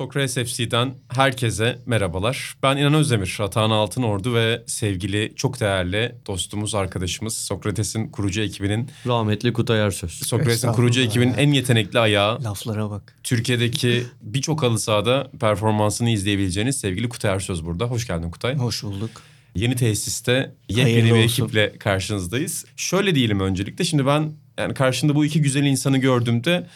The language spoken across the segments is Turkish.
Sokrates FC'den herkese merhabalar. Ben İnan Özdemir, Atahan Altınordu ve sevgili çok değerli dostumuz, arkadaşımız Sokrates'in kurucu ekibinin, Rahmetli Kutay Ersöz. Sokrates'in kurucu ekibinin en yetenekli ayağı, Laflara bak. Türkiye'deki birçok halı sahada performansını izleyebileceğiniz sevgili Kutay Ersöz burada. Hoş geldin Kutay. Hoş bulduk. Yeni tesiste yepyeni bir ekiple karşınızdayız. Şöyle diyelim öncelikle. Şimdi ben yani karşında bu iki güzel insanı gördüğümde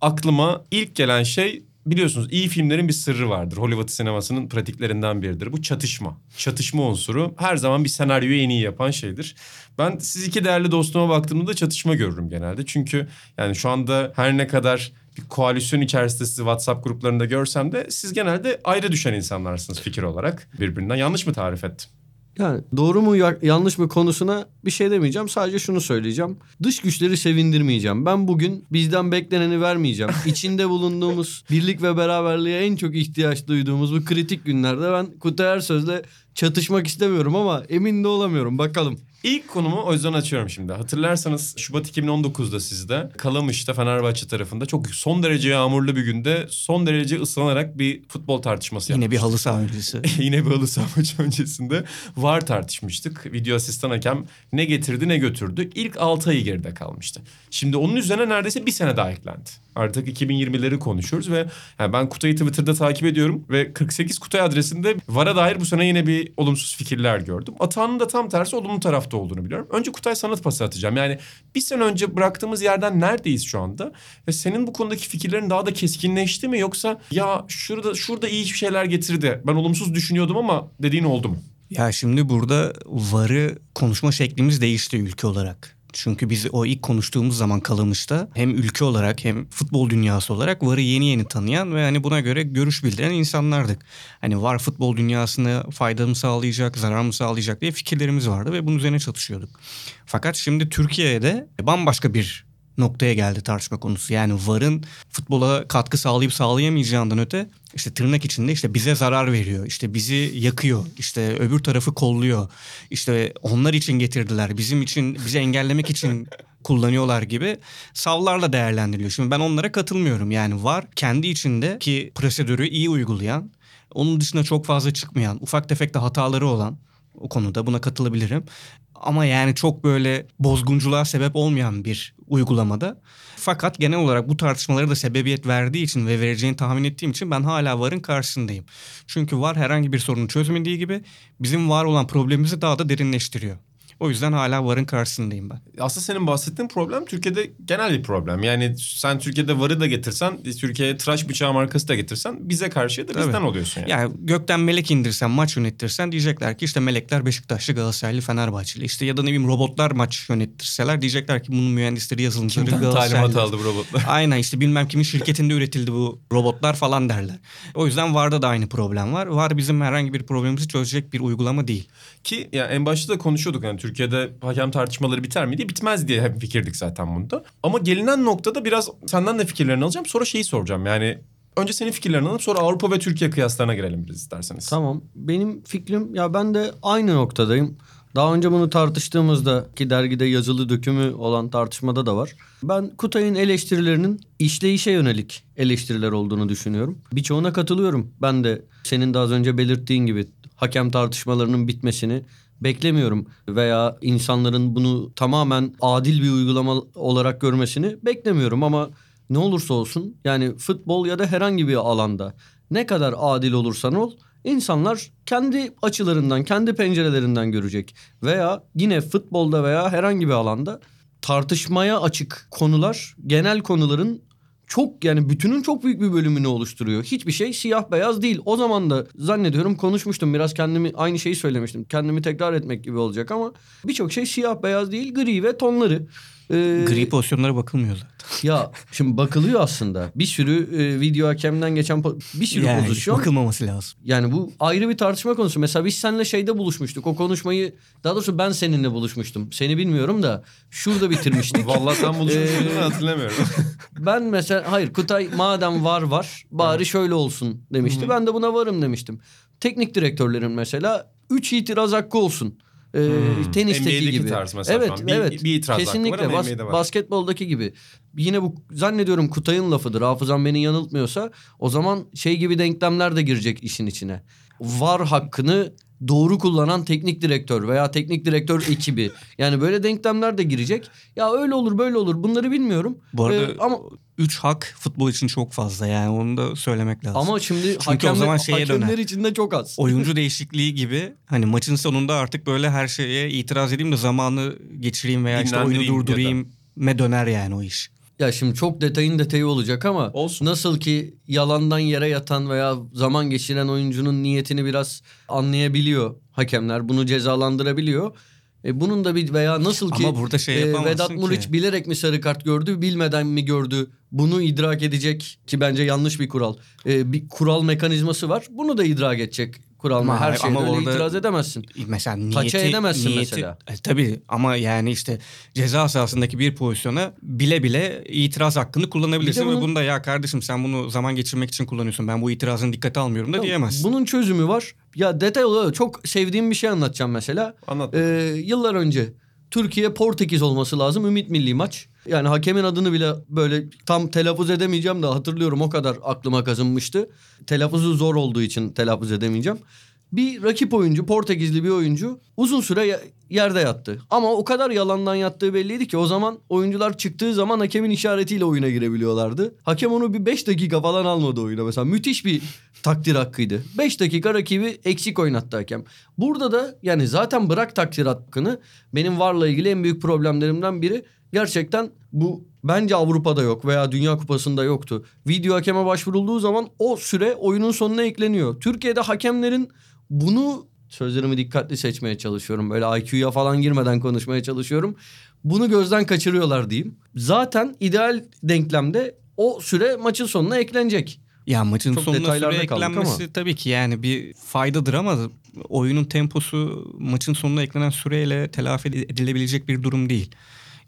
aklıma ilk gelen şey biliyorsunuz iyi filmlerin bir sırrı vardır. Hollywood sinemasının pratiklerinden biridir. Bu çatışma. Çatışma unsuru her zaman bir senaryoyu en iyi yapan şeydir. Ben siz iki değerli dostuma baktığımda da çatışma görürüm genelde. Çünkü yani şu anda her ne kadar bir koalisyon içerisinde sizi WhatsApp gruplarında görsem de siz genelde ayrı düşen insanlarsınız fikir olarak birbirinden. Yanlış mı tarif ettim? Yani doğru mu ya- yanlış mı konusuna bir şey demeyeceğim. Sadece şunu söyleyeceğim. Dış güçleri sevindirmeyeceğim. Ben bugün bizden bekleneni vermeyeceğim. İçinde bulunduğumuz birlik ve beraberliğe en çok ihtiyaç duyduğumuz bu kritik günlerde ben Kutay Ersöz'le çatışmak istemiyorum ama emin de olamıyorum. Bakalım. İlk konumu o yüzden açıyorum şimdi. Hatırlarsanız Şubat 2019'da sizde Kalamış'ta Fenerbahçe tarafında çok son derece yağmurlu bir günde son derece ıslanarak bir futbol tartışması Yine bir yapmıştık. halı saha öncesi. Yine bir halı saha maçı öncesinde VAR tartışmıştık. Video asistan hakem ne getirdi ne götürdü. İlk 6 ayı geride kalmıştı. Şimdi onun üzerine neredeyse bir sene daha eklendi. Artık 2020'leri konuşuyoruz ve yani ben Kutay'ı Twitter'da takip ediyorum ve 48 Kutay adresinde VAR'a dair bu sene yine bir olumsuz fikirler gördüm. Atağının da tam tersi olumlu tarafta olduğunu biliyorum. Önce Kutay sanat pası atacağım. Yani bir sene önce bıraktığımız yerden neredeyiz şu anda? Ve senin bu konudaki fikirlerin daha da keskinleşti mi yoksa ya şurada şurada iyi şeyler getirdi. Ben olumsuz düşünüyordum ama dediğin oldu mu? Ya şimdi burada varı konuşma şeklimiz değişti ülke olarak. Çünkü biz o ilk konuştuğumuz zaman Kalamış'ta hem ülke olarak hem futbol dünyası olarak VAR'ı yeni yeni tanıyan ve hani buna göre görüş bildiren insanlardık. Hani VAR futbol dünyasına fayda mı sağlayacak, zarar mı sağlayacak diye fikirlerimiz vardı ve bunun üzerine çatışıyorduk. Fakat şimdi Türkiye'de bambaşka bir noktaya geldi tartışma konusu. Yani VAR'ın futbola katkı sağlayıp sağlayamayacağından öte işte tırnak içinde işte bize zarar veriyor. işte bizi yakıyor. işte öbür tarafı kolluyor. işte onlar için getirdiler. Bizim için bizi engellemek için kullanıyorlar gibi savlarla değerlendiriliyor. Şimdi ben onlara katılmıyorum. Yani VAR kendi içindeki prosedürü iyi uygulayan, onun dışına çok fazla çıkmayan, ufak tefek de hataları olan o konuda buna katılabilirim. Ama yani çok böyle bozgunculuğa sebep olmayan bir uygulamada. Fakat genel olarak bu tartışmalara da sebebiyet verdiği için ve vereceğini tahmin ettiğim için ben hala VAR'ın karşısındayım. Çünkü VAR herhangi bir sorunu çözmediği gibi bizim var olan problemimizi daha da derinleştiriyor. O yüzden hala VAR'ın karşısındayım ben. Aslında senin bahsettiğin problem Türkiye'de genel bir problem. Yani sen Türkiye'de varı da getirsen, Türkiye'ye tıraş bıçağı markası da getirsen bize karşı da bizden Tabii. oluyorsun yani. Yani gökten melek indirsen maç yönettirsen diyecekler ki işte melekler Beşiktaşlı, Galatasaraylı, Fenerbahçeli. İşte ya da ne bileyim robotlar maç yönettirseler diyecekler ki bunun mühendisleri, yazılımcıları Kimden Galatasaraylı. talimat aldı bu robotlar? Aynen işte bilmem kimin şirketinde üretildi bu robotlar falan derler. O yüzden VAR'da da aynı problem var. VAR bizim herhangi bir problemimizi çözecek bir uygulama değil. Ki ya en başta da konuşuyorduk yani Türkiye'de hakem tartışmaları biter mi diye bitmez diye hep fikirdik zaten bunda. Ama gelinen noktada biraz senden de fikirlerini alacağım. Sonra şeyi soracağım yani önce senin fikirlerini alıp sonra Avrupa ve Türkiye kıyaslarına girelim biraz isterseniz. Tamam. Benim fikrim ya ben de aynı noktadayım. Daha önce bunu tartıştığımızda ki dergide yazılı dökümü olan tartışmada da var. Ben Kutay'ın eleştirilerinin işleyişe yönelik eleştiriler olduğunu düşünüyorum. Birçoğuna katılıyorum. Ben de senin de az önce belirttiğin gibi hakem tartışmalarının bitmesini beklemiyorum veya insanların bunu tamamen adil bir uygulama olarak görmesini beklemiyorum ama ne olursa olsun yani futbol ya da herhangi bir alanda ne kadar adil olursan ol insanlar kendi açılarından, kendi pencerelerinden görecek. Veya yine futbolda veya herhangi bir alanda tartışmaya açık konular genel konuların çok yani bütünün çok büyük bir bölümünü oluşturuyor. Hiçbir şey siyah beyaz değil. O zaman da zannediyorum konuşmuştum biraz kendimi aynı şeyi söylemiştim. Kendimi tekrar etmek gibi olacak ama birçok şey siyah beyaz değil gri ve tonları. Ee, Gri pozisyonlara bakılmıyor zaten. Ya şimdi bakılıyor aslında. Bir sürü e, video hakemden geçen bir sürü Yani pozisyon. bakılmaması lazım. Yani bu ayrı bir tartışma konusu. Mesela biz seninle şeyde buluşmuştuk. O konuşmayı daha doğrusu ben seninle buluşmuştum. Seni bilmiyorum da şurada bitirmiştik. Vallahi sen buluşmuşsun Ee, hatırlamıyorum. ben mesela hayır Kutay madem var var bari şöyle olsun demişti. Ben de buna varım demiştim. Teknik direktörlerin mesela 3 itiraz hakkı olsun. Ee, tenisteki NBA'deki gibi. tarz mesela evet. Bir- evet. bir itiraz var Kesinlikle ama Bas- var. basketboldaki gibi. Yine bu zannediyorum Kutay'ın lafıdır. Hafızam beni yanıltmıyorsa o zaman şey gibi denklemler de girecek işin içine. Var hakkını doğru kullanan teknik direktör veya teknik direktör ekibi. Yani böyle denklemler de girecek. Ya öyle olur böyle olur bunları bilmiyorum. Bu arada Ee, ama 3 hak futbol için çok fazla yani onu da söylemek lazım. ama şimdi Çünkü o hakemler, zaman şeye hakemler döner. için de çok az. Oyuncu değişikliği gibi hani maçın sonunda artık böyle her şeye itiraz edeyim de zamanı geçireyim veya işte oyunu durdurayım me döner yani o iş. Ya şimdi çok detayın detayı olacak ama Olsun. nasıl ki yalandan yere yatan veya zaman geçiren oyuncunun niyetini biraz anlayabiliyor hakemler. Bunu cezalandırabiliyor. E bunun da bir veya nasıl ki Ama burada şey e, Vedat ki. Muriç bilerek mi sarı kart gördü, bilmeden mi gördü? Bunu idrak edecek ki bence yanlış bir kural. E, bir kural mekanizması var. Bunu da idrak edecek kural mı? Ama- Her şeyde ama öyle orada- itiraz edemezsin. Mesela niyeti, Taça edemezsin niyeti, mesela. E, tabii ama yani işte ceza sahasındaki bir pozisyona bile bile itiraz hakkını kullanabilirsin. De Ve bunun- bunda ya kardeşim sen bunu zaman geçirmek için kullanıyorsun. Ben bu itirazını dikkate almıyorum da diyemezsin. Bunun çözümü var. Ya detay olarak çok sevdiğim bir şey anlatacağım mesela. Anlat. Ee, yıllar önce Türkiye Portekiz olması lazım. Ümit Milli maç. Yani hakemin adını bile böyle tam telaffuz edemeyeceğim de hatırlıyorum o kadar aklıma kazınmıştı. Telaffuzu zor olduğu için telaffuz edemeyeceğim. Bir rakip oyuncu, Portekizli bir oyuncu uzun süre yerde yattı. Ama o kadar yalandan yattığı belliydi ki o zaman oyuncular çıktığı zaman hakemin işaretiyle oyuna girebiliyorlardı. Hakem onu bir 5 dakika falan almadı oyuna mesela. Müthiş bir takdir hakkıydı. 5 dakika rakibi eksik oynattı hakem. Burada da yani zaten bırak takdir hakkını benim varla ilgili en büyük problemlerimden biri gerçekten bu bence Avrupa'da yok veya Dünya Kupası'nda yoktu. Video hakeme başvurulduğu zaman o süre oyunun sonuna ekleniyor. Türkiye'de hakemlerin bunu sözlerimi dikkatli seçmeye çalışıyorum. Böyle IQ'ya falan girmeden konuşmaya çalışıyorum. Bunu gözden kaçırıyorlar diyeyim. Zaten ideal denklemde o süre maçın sonuna eklenecek. Ya maçın Çok sonuna süre eklenmesi ama. tabii ki yani bir faydadır ama oyunun temposu maçın sonuna eklenen süreyle telafi edilebilecek bir durum değil.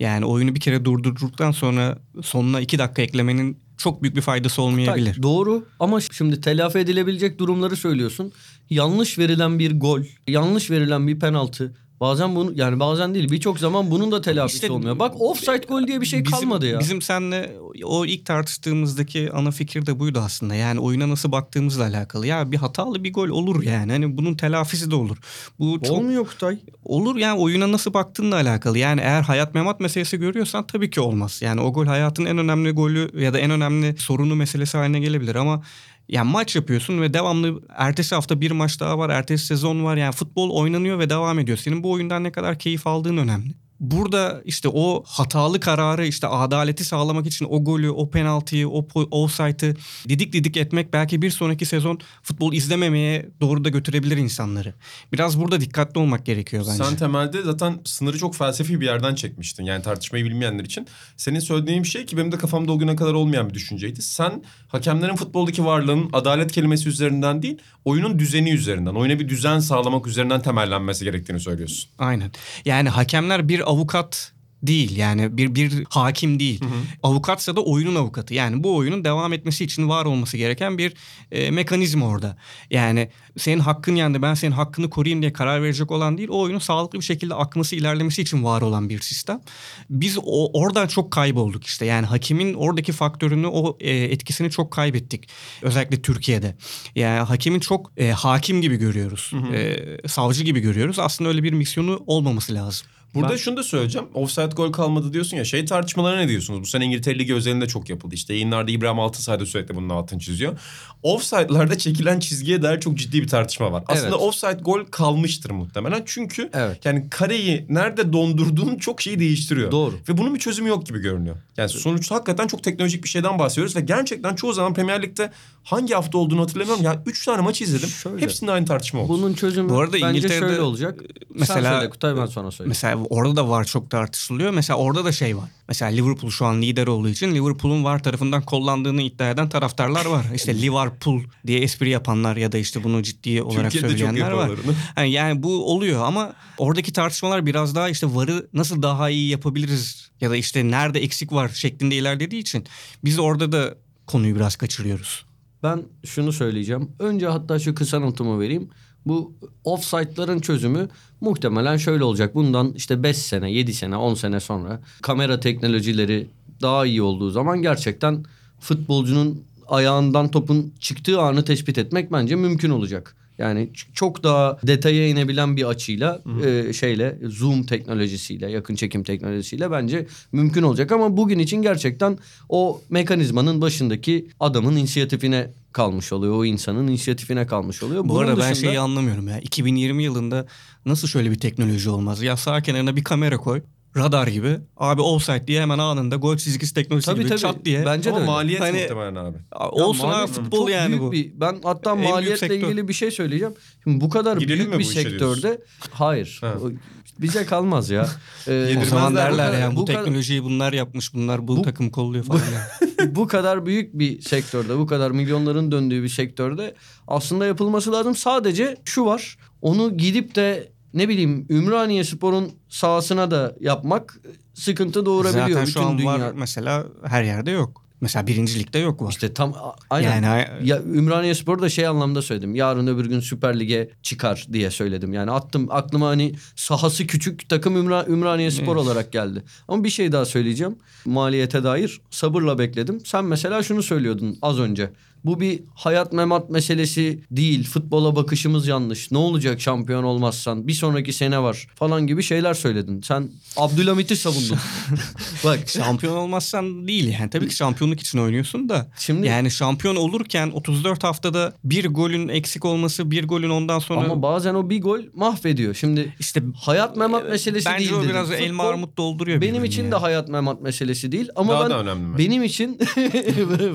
Yani oyunu bir kere durdurduktan sonra sonuna iki dakika eklemenin çok büyük bir faydası olmayabilir. Tabii, Doğru ama şimdi telafi edilebilecek durumları söylüyorsun. Yanlış verilen bir gol, yanlış verilen bir penaltı. Bazen bunu yani bazen değil birçok zaman bunun da telafisi İşte- olmuyor. Bak offside gol diye bir şey Bizim- kalmadı ya. Bizim seninle o ilk tartıştığımızdaki ana fikir de buydu aslında. Yani oyuna nasıl baktığımızla alakalı. Ya bir hatalı bir gol olur yani. Hani bunun telafisi de olur. Bu çok Olmuyor Kutay. olur yani oyuna nasıl baktığınla alakalı. Yani eğer hayat memat meselesi görüyorsan tabii ki olmaz. Yani o gol hayatın en önemli golü ya da en önemli sorunu meselesi haline gelebilir ama yani maç yapıyorsun ve devamlı ertesi hafta bir maç daha var, ertesi sezon var. Yani futbol oynanıyor ve devam ediyor. Senin bu oyundan ne kadar keyif aldığın önemli. Burada işte o hatalı kararı işte adaleti sağlamak için o golü, o penaltıyı, o offside'ı didik didik etmek belki bir sonraki sezon futbol izlememeye doğru da götürebilir insanları. Biraz burada dikkatli olmak gerekiyor bence. Sen temelde zaten sınırı çok felsefi bir yerden çekmiştin. Yani tartışmayı bilmeyenler için. Senin söylediğin şey ki benim de kafamda o güne kadar olmayan bir düşünceydi. Sen hakemlerin futboldaki varlığının adalet kelimesi üzerinden değil, oyunun düzeni üzerinden, oyuna bir düzen sağlamak üzerinden temellenmesi gerektiğini söylüyorsun. Aynen. Yani hakemler bir avukat değil yani bir bir hakim değil. Avukatsa da oyunun avukatı. Yani bu oyunun devam etmesi için var olması gereken bir e, mekanizma orada. Yani senin hakkın yendi ben senin hakkını koruyayım diye karar verecek olan değil. O oyunun sağlıklı bir şekilde akması ilerlemesi için var olan bir sistem. Biz o, oradan çok kaybolduk işte. Yani hakimin oradaki faktörünü o e, etkisini çok kaybettik. Özellikle Türkiye'de. Yani hakimin çok e, hakim gibi görüyoruz. E, savcı gibi görüyoruz. Aslında öyle bir misyonu olmaması lazım. Burada Ben- şunu da söyleyeceğim. Offside gol kalmadı diyorsun ya. Şey tartışmalarına ne diyorsunuz? Bu sene İngiltere Ligi özelinde çok yapıldı. İşte yayınlarda İbrahim Altısay da sürekli bunun altını çiziyor. Offside'larda çekilen çizgiye dair çok ciddi bir tartışma var. Aslında Evet. offside gol kalmıştır muhtemelen. Çünkü Evet. yani kareyi nerede dondurduğun çok şeyi değiştiriyor. Doğru. Ve bunun bir çözümü yok gibi görünüyor. Yani sonuçta hakikaten çok teknolojik bir şeyden bahsediyoruz ve gerçekten çoğu zaman Premier Lig'de hangi hafta olduğunu hatırlamıyorum. Ya 3 tane maç izledim. Şöyle. Hepsinde aynı tartışma oldu. Bunun çözümü Bu arada bence İngiltere'de- şöyle olacak. mesela- Sen söyle Kutay ben sonra söyleyeyim. Mesela orada da VAR çok tartışılıyor. Mesela orada da şey var. Mesela Liverpool şu an lider olduğu için Liverpool'un VAR tarafından kullandığını iddia eden taraftarlar var. İşte Liverpool diye espri yapanlar ya da işte bunu ciddi olarak Türkiye'de çok söyleyenler var. Yani, yani bu oluyor ama oradaki tartışmalar biraz daha işte VAR'ı nasıl daha iyi yapabiliriz ya da işte nerede eksik var şeklinde ilerlediği için biz orada da konuyu biraz kaçırıyoruz. Ben şunu söyleyeceğim. Önce hatta şu kısa notumu vereyim. Bu offside'ların çözümü muhtemelen şöyle olacak. Bundan işte 5 sene, 7 sene, 10 sene sonra kamera teknolojileri daha iyi olduğu zaman gerçekten futbolcunun ayağından topun çıktığı anı tespit etmek bence mümkün olacak. Yani çok daha detaya inebilen bir açıyla e, şeyle zoom teknolojisiyle yakın çekim teknolojisiyle bence mümkün olacak ama bugün için gerçekten o mekanizmanın başındaki adamın inisiyatifine kalmış oluyor. O insanın inisiyatifine kalmış oluyor. Bu Bunun arada ben dışında- şeyi anlamıyorum ya. 2020 yılında nasıl şöyle bir teknoloji olmaz? Ya sağ kenarına bir kamera koy. Radar gibi. Abi offside diye hemen anında gol çizgisi teknolojisi Tabii gibi tabii. çat diye. Bence de Ama öyle. maliyet Hani- muhtemelen abi. Olsun abi futbol çok yani büyük bu. Bir, ben hatta En maliyetle ilgili bir şey söyleyeceğim. Şimdi bu kadar Girelim büyük mi bir bu sektörde hayır. Ha. Bize kalmaz ya. Ee, O zaman bu derler kadar- yani bu, bu kadar- teknolojiyi bunlar yapmış bunlar bu, Bu- takım kolluyor falan. yani. bu kadar büyük bir sektörde, bu kadar milyonların döndüğü bir sektörde aslında yapılması lazım. Sadece şu var. Onu gidip de ne bileyim Ümraniye Spor'un sahasına da yapmak sıkıntı doğurabiliyor Zaten bütün şu an dünya. var mesela her yerde yok. Mesela birincilikte yok var. İşte tam aynen. Yani ya Ümraniye Spor da şey anlamda söyledim. Yarın öbür gün Süper Lig'e çıkar diye söyledim. Yani attım aklıma hani sahası küçük takım Ümra, Ümraniye Spor Evet. olarak geldi. Ama bir şey daha söyleyeceğim. Maliyete dair sabırla bekledim. Sen mesela şunu söylüyordun az önce. Bu bir hayat memat meselesi değil. Futbola bakışımız yanlış. Ne olacak şampiyon olmazsan? Bir sonraki sene var falan gibi şeyler söyledin. Sen Abdülhamit'i savundun. Bak şampiyon olmazsan değil yani. Tabii ki şampiyonluk için oynuyorsun da. Şimdi- yani şampiyon olurken 34 haftada bir golün eksik olması, bir golün ondan sonra ama bazen o bir gol mahvediyor. Şimdi işte hayat memat meselesi bence değil o dedim. biraz Futbol elma armut dolduruyor. Benim için yani. de hayat memat meselesi değil ama Daha ben da önemli benim için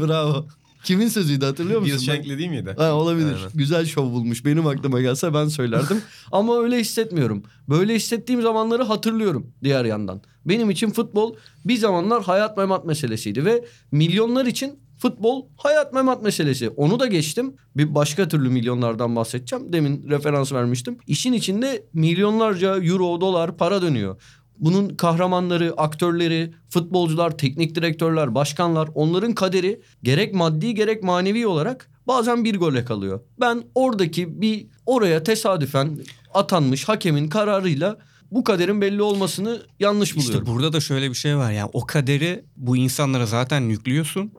bravo. Kimin sözüydü hatırlıyor musun? Bill Shankly değil miydi? Ha, olabilir. Aynen. Güzel şov bulmuş. Benim aklıma gelse ben söylerdim. Ama öyle hissetmiyorum. Böyle hissettiğim zamanları hatırlıyorum diğer yandan. Benim için futbol bir zamanlar hayat memat meselesiydi ve milyonlar için futbol hayat memat meselesi. Onu da geçtim. Bir başka türlü milyonlardan bahsedeceğim. Demin referans vermiştim. İşin içinde milyonlarca euro, dolar para dönüyor. Bunun kahramanları, aktörleri, futbolcular, teknik direktörler, başkanlar onların kaderi gerek maddi gerek manevi olarak bazen bir gole kalıyor. Ben oradaki bir oraya tesadüfen atanmış hakemin kararıyla bu kaderin belli olmasını yanlış buluyorum. İşte burada da şöyle bir şey var yani o kaderi bu insanlara zaten yüklüyorsun.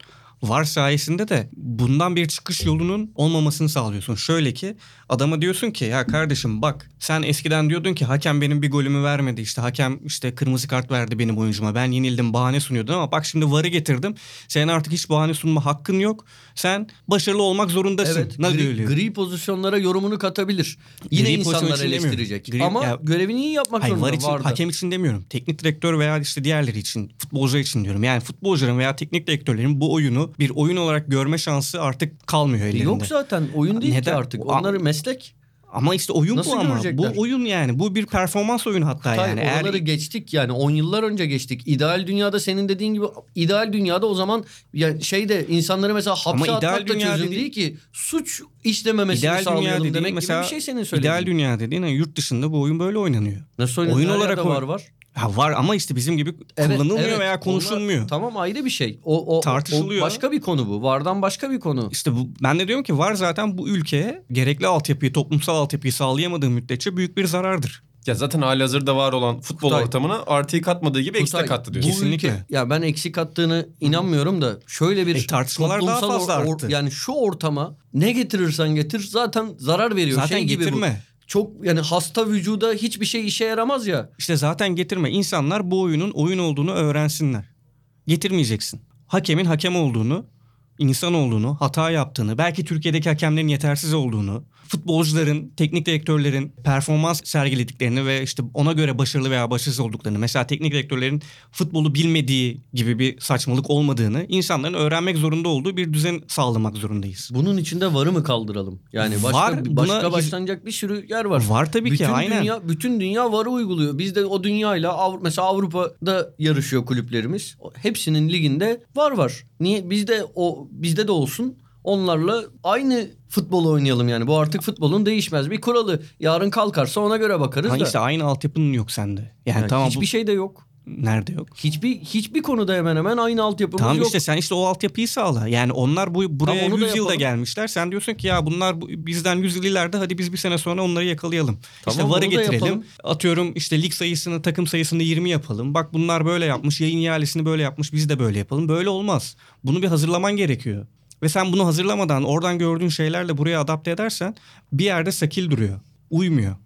Var sayesinde de bundan bir çıkış yolunun olmamasını sağlıyorsun. Şöyle ki adama diyorsun ki ya kardeşim bak sen eskiden diyordun ki hakem benim bir golümü vermedi. İşte hakem işte kırmızı kart verdi benim oyuncuma. Ben yenildim bahane sunuyordun ama bak şimdi varı getirdim. Senin artık hiç bahane sunma hakkın yok. Sen başarılı olmak zorundasın. Evet, Ne gri, diyor? gri pozisyonlara yorumunu katabilir. Yine Gri insanlar eleştirecek. Gri- Ama ya- görevini iyi yapmak Hayır zorunda. var için vardı. hakem için demiyorum. Teknik direktör veya işte diğerleri için futbolcular için diyorum. Yani futbolcuların veya teknik direktörlerin bu oyunu bir oyun olarak görme şansı artık kalmıyor ellerinde. Yok zaten oyun değil ki Neden? artık. O- Onları meslek. Ama işte oyun Nasıl bu ama. görecekler? Bu oyun yani. Bu bir performans oyunu hatta Kutay, yani. oraları Eğer geçtik yani 10 yıllar önce geçtik. İdeal dünyada senin dediğin gibi ideal dünyada o zaman yani şeyde insanları mesela hapse atmak da dünya çözüm dediğin- değil ki. Suç işlememesini ideal dünya sağlayalım dediğin demek mesela gibi bir şey senin söylediğin. ideal dünya dediğin yani yurt dışında bu oyun böyle oynanıyor. Nasıl oyun oyun olarak var var. Ha var ama işte bizim gibi Evet, kullanılmıyor evet. veya konuşulmuyor. Onlar- tamam ayrı bir şey. O, o, Tartışılıyor. o başka bir konu bu. Vardan başka bir konu. İşte bu, ben de diyorum ki var zaten bu ülkeye gerekli altyapıyı, toplumsal altyapıyı sağlayamadığı müddetçe büyük bir zarardır. Ya zaten halihazırda var olan futbol Kutay. ortamına artıyı katmadığı gibi Kutay, kattı diyorsun. Kesinlikle. ülke- ya ben eksik attığını inanmıyorum da şöyle bir E, tartışmalar daha toplumsal fazla arttı. yani şu ortama ne getirirsen getir zaten zarar veriyor. Zaten şey gibi bu. Çok yani hasta vücuda hiçbir şey işe yaramaz ya. İşte zaten getirme. İnsanlar bu oyunun oyun olduğunu öğrensinler. Getirmeyeceksin. Hakemin hakem olduğunu, insan olduğunu, hata yaptığını, belki Türkiye'deki hakemlerin yetersiz olduğunu, futbolcuların, teknik direktörlerin performans sergilediklerini ve işte ona göre başarılı veya başarısız olduklarını mesela teknik direktörlerin futbolu bilmediği gibi bir saçmalık olmadığını insanların öğrenmek zorunda olduğu bir düzen sağlamak zorundayız. Bunun içinde varı mı kaldıralım? Yani başka Var, buna başka başlanacak bir sürü yer var. Var tabii bütün ki aynen. Dünya, bütün dünya varı uyguluyor. Biz de o dünyayla Avru- mesela Avrupa'da yarışıyor kulüplerimiz. Hepsinin liginde var var. Niye bizde o bizde de olsun. Onlarla aynı futbolu oynayalım yani. Bu artık futbolun değişmez bir kuralı. Yarın kalkarsa ona göre bakarız Ha da. aynı altyapının yok sende. Yani, Yani tamam hiçbir bu şey de yok. nerede yok? Hiçbir hiçbir konuda hemen hemen aynı altyapımız Tamam yok. işte sen işte o altyapıyı sağla. Yani onlar bu buraya onu da 100 yılda yapalım. gelmişler. Sen diyorsun ki ya bunlar bu- bizden 100 yıl ileride hadi biz bir sene sonra onları yakalayalım. Tamam, işte VAR'ı onu da getirelim. yapalım. Atıyorum işte lig sayısını, takım sayısını 20 yapalım. Bak bunlar böyle yapmış, yayın ihalesini böyle yapmış. Biz de böyle yapalım. Böyle olmaz. Bunu bir hazırlaman gerekiyor. Ve sen bunu hazırlamadan oradan gördüğün şeylerle buraya adapte edersen bir yerde sakil duruyor. Uymuyor.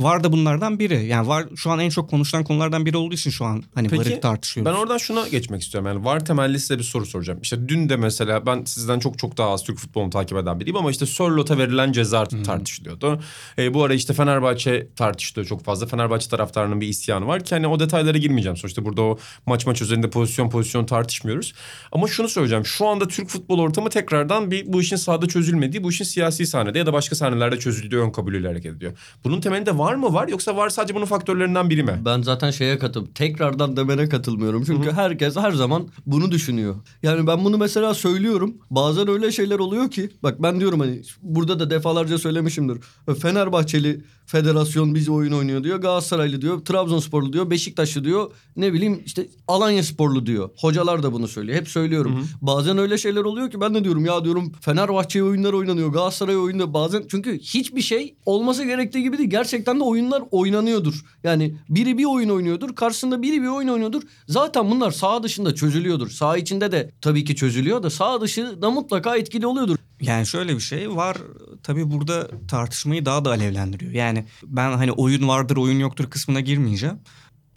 VAR da bunlardan biri. Yani VAR şu an en çok konuşulan konulardan biri olduğu için şu an hani Peki, VAR'ı tartışıyoruz. Ben oradan şuna geçmek istiyorum. Yani var temelli size bir soru soracağım. İşte dün de mesela ben sizden çok çok daha az Türk futbolunu takip eden biriyim ama işte Sörlot'a verilen ceza tartışılıyordu. E, bu ara işte Fenerbahçe tartışılıyor çok fazla. Fenerbahçe taraftarının bir isyanı var ki hani o detaylara girmeyeceğim. Sonuçta burada o maç maç üzerinde pozisyon pozisyon tartışmıyoruz. Ama şunu söyleyeceğim. Şu anda Türk futbol ortamı tekrardan bir bu işin sahada çözülmediği, bu işin siyasi sahnede ya da başka sahnelerde çözüldüğü ön kabulüyle hareket ediyor. Bunun temelinde var mı var yoksa var sadece bunun faktörlerinden biri mi? Ben zaten şeye katıl tekrardan demene katılmıyorum. Çünkü herkes her zaman bunu düşünüyor. Yani ben bunu mesela söylüyorum. Bazen öyle şeyler oluyor ki bak ben diyorum hani burada da defalarca söylemişimdir. Fenerbahçeli federasyon bizi oyun oynuyor diyor. Galatasaraylı diyor. Trabzonsporlu diyor. Beşiktaşlı diyor. Ne bileyim işte Alanya sporlu diyor. Hocalar da bunu söylüyor. Hep söylüyorum. Bazen öyle şeyler oluyor ki ben de diyorum ya diyorum Fenerbahçe oyunlar oynanıyor. Galatasaray oyunda bazen çünkü hiçbir şey olması gerektiği gibi değil. Gerçekten de oyunlar oynanıyordur. Yani biri bir oyun oynuyordur. Karşısında biri bir oyun oynuyordur. Zaten bunlar sağ dışında çözülüyordur. Sağ içinde de tabii ki çözülüyor da sağ dışı da mutlaka etkili oluyordur. Yani şöyle bir şey var tabii burada tartışmayı daha da alevlendiriyor. Yani ben hani oyun vardır oyun yoktur kısmına girmeyeceğim.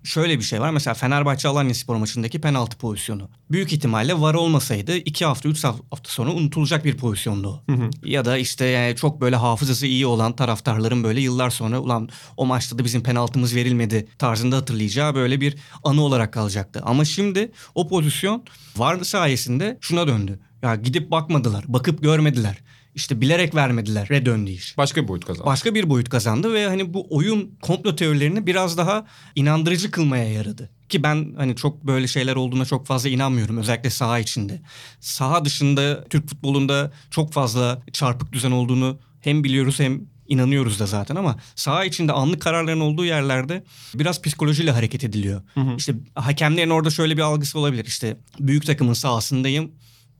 Şöyle bir şey var mesela Fenerbahçe Alanya Spor maçındaki penaltı pozisyonu. Büyük ihtimalle var olmasaydı iki hafta üç hafta sonra unutulacak bir pozisyondu o. Ya da işte yani çok böyle hafızası iyi olan taraftarların böyle yıllar sonra ulan o maçta da bizim penaltımız verilmedi tarzında hatırlayacağı böyle bir anı olarak kalacaktı. Ama şimdi o pozisyon var sayesinde şuna döndü. Ya gidip bakmadılar, bakıp görmediler. İşte bilerek vermediler. Döndü iş. Başka bir boyut kazandı. Başka bir boyut kazandı ve hani bu oyun komplo teorilerini biraz daha inandırıcı kılmaya yaradı. Ki ben hani çok böyle şeyler olduğuna çok fazla inanmıyorum özellikle saha içinde. Saha dışında Türk futbolunda çok fazla çarpık düzen olduğunu hem biliyoruz hem inanıyoruz da zaten ama saha içinde anlık kararların olduğu yerlerde biraz psikolojiyle hareket ediliyor. İşte hakemlerin orada şöyle bir algısı olabilir. İşte büyük takımın sahasındayım.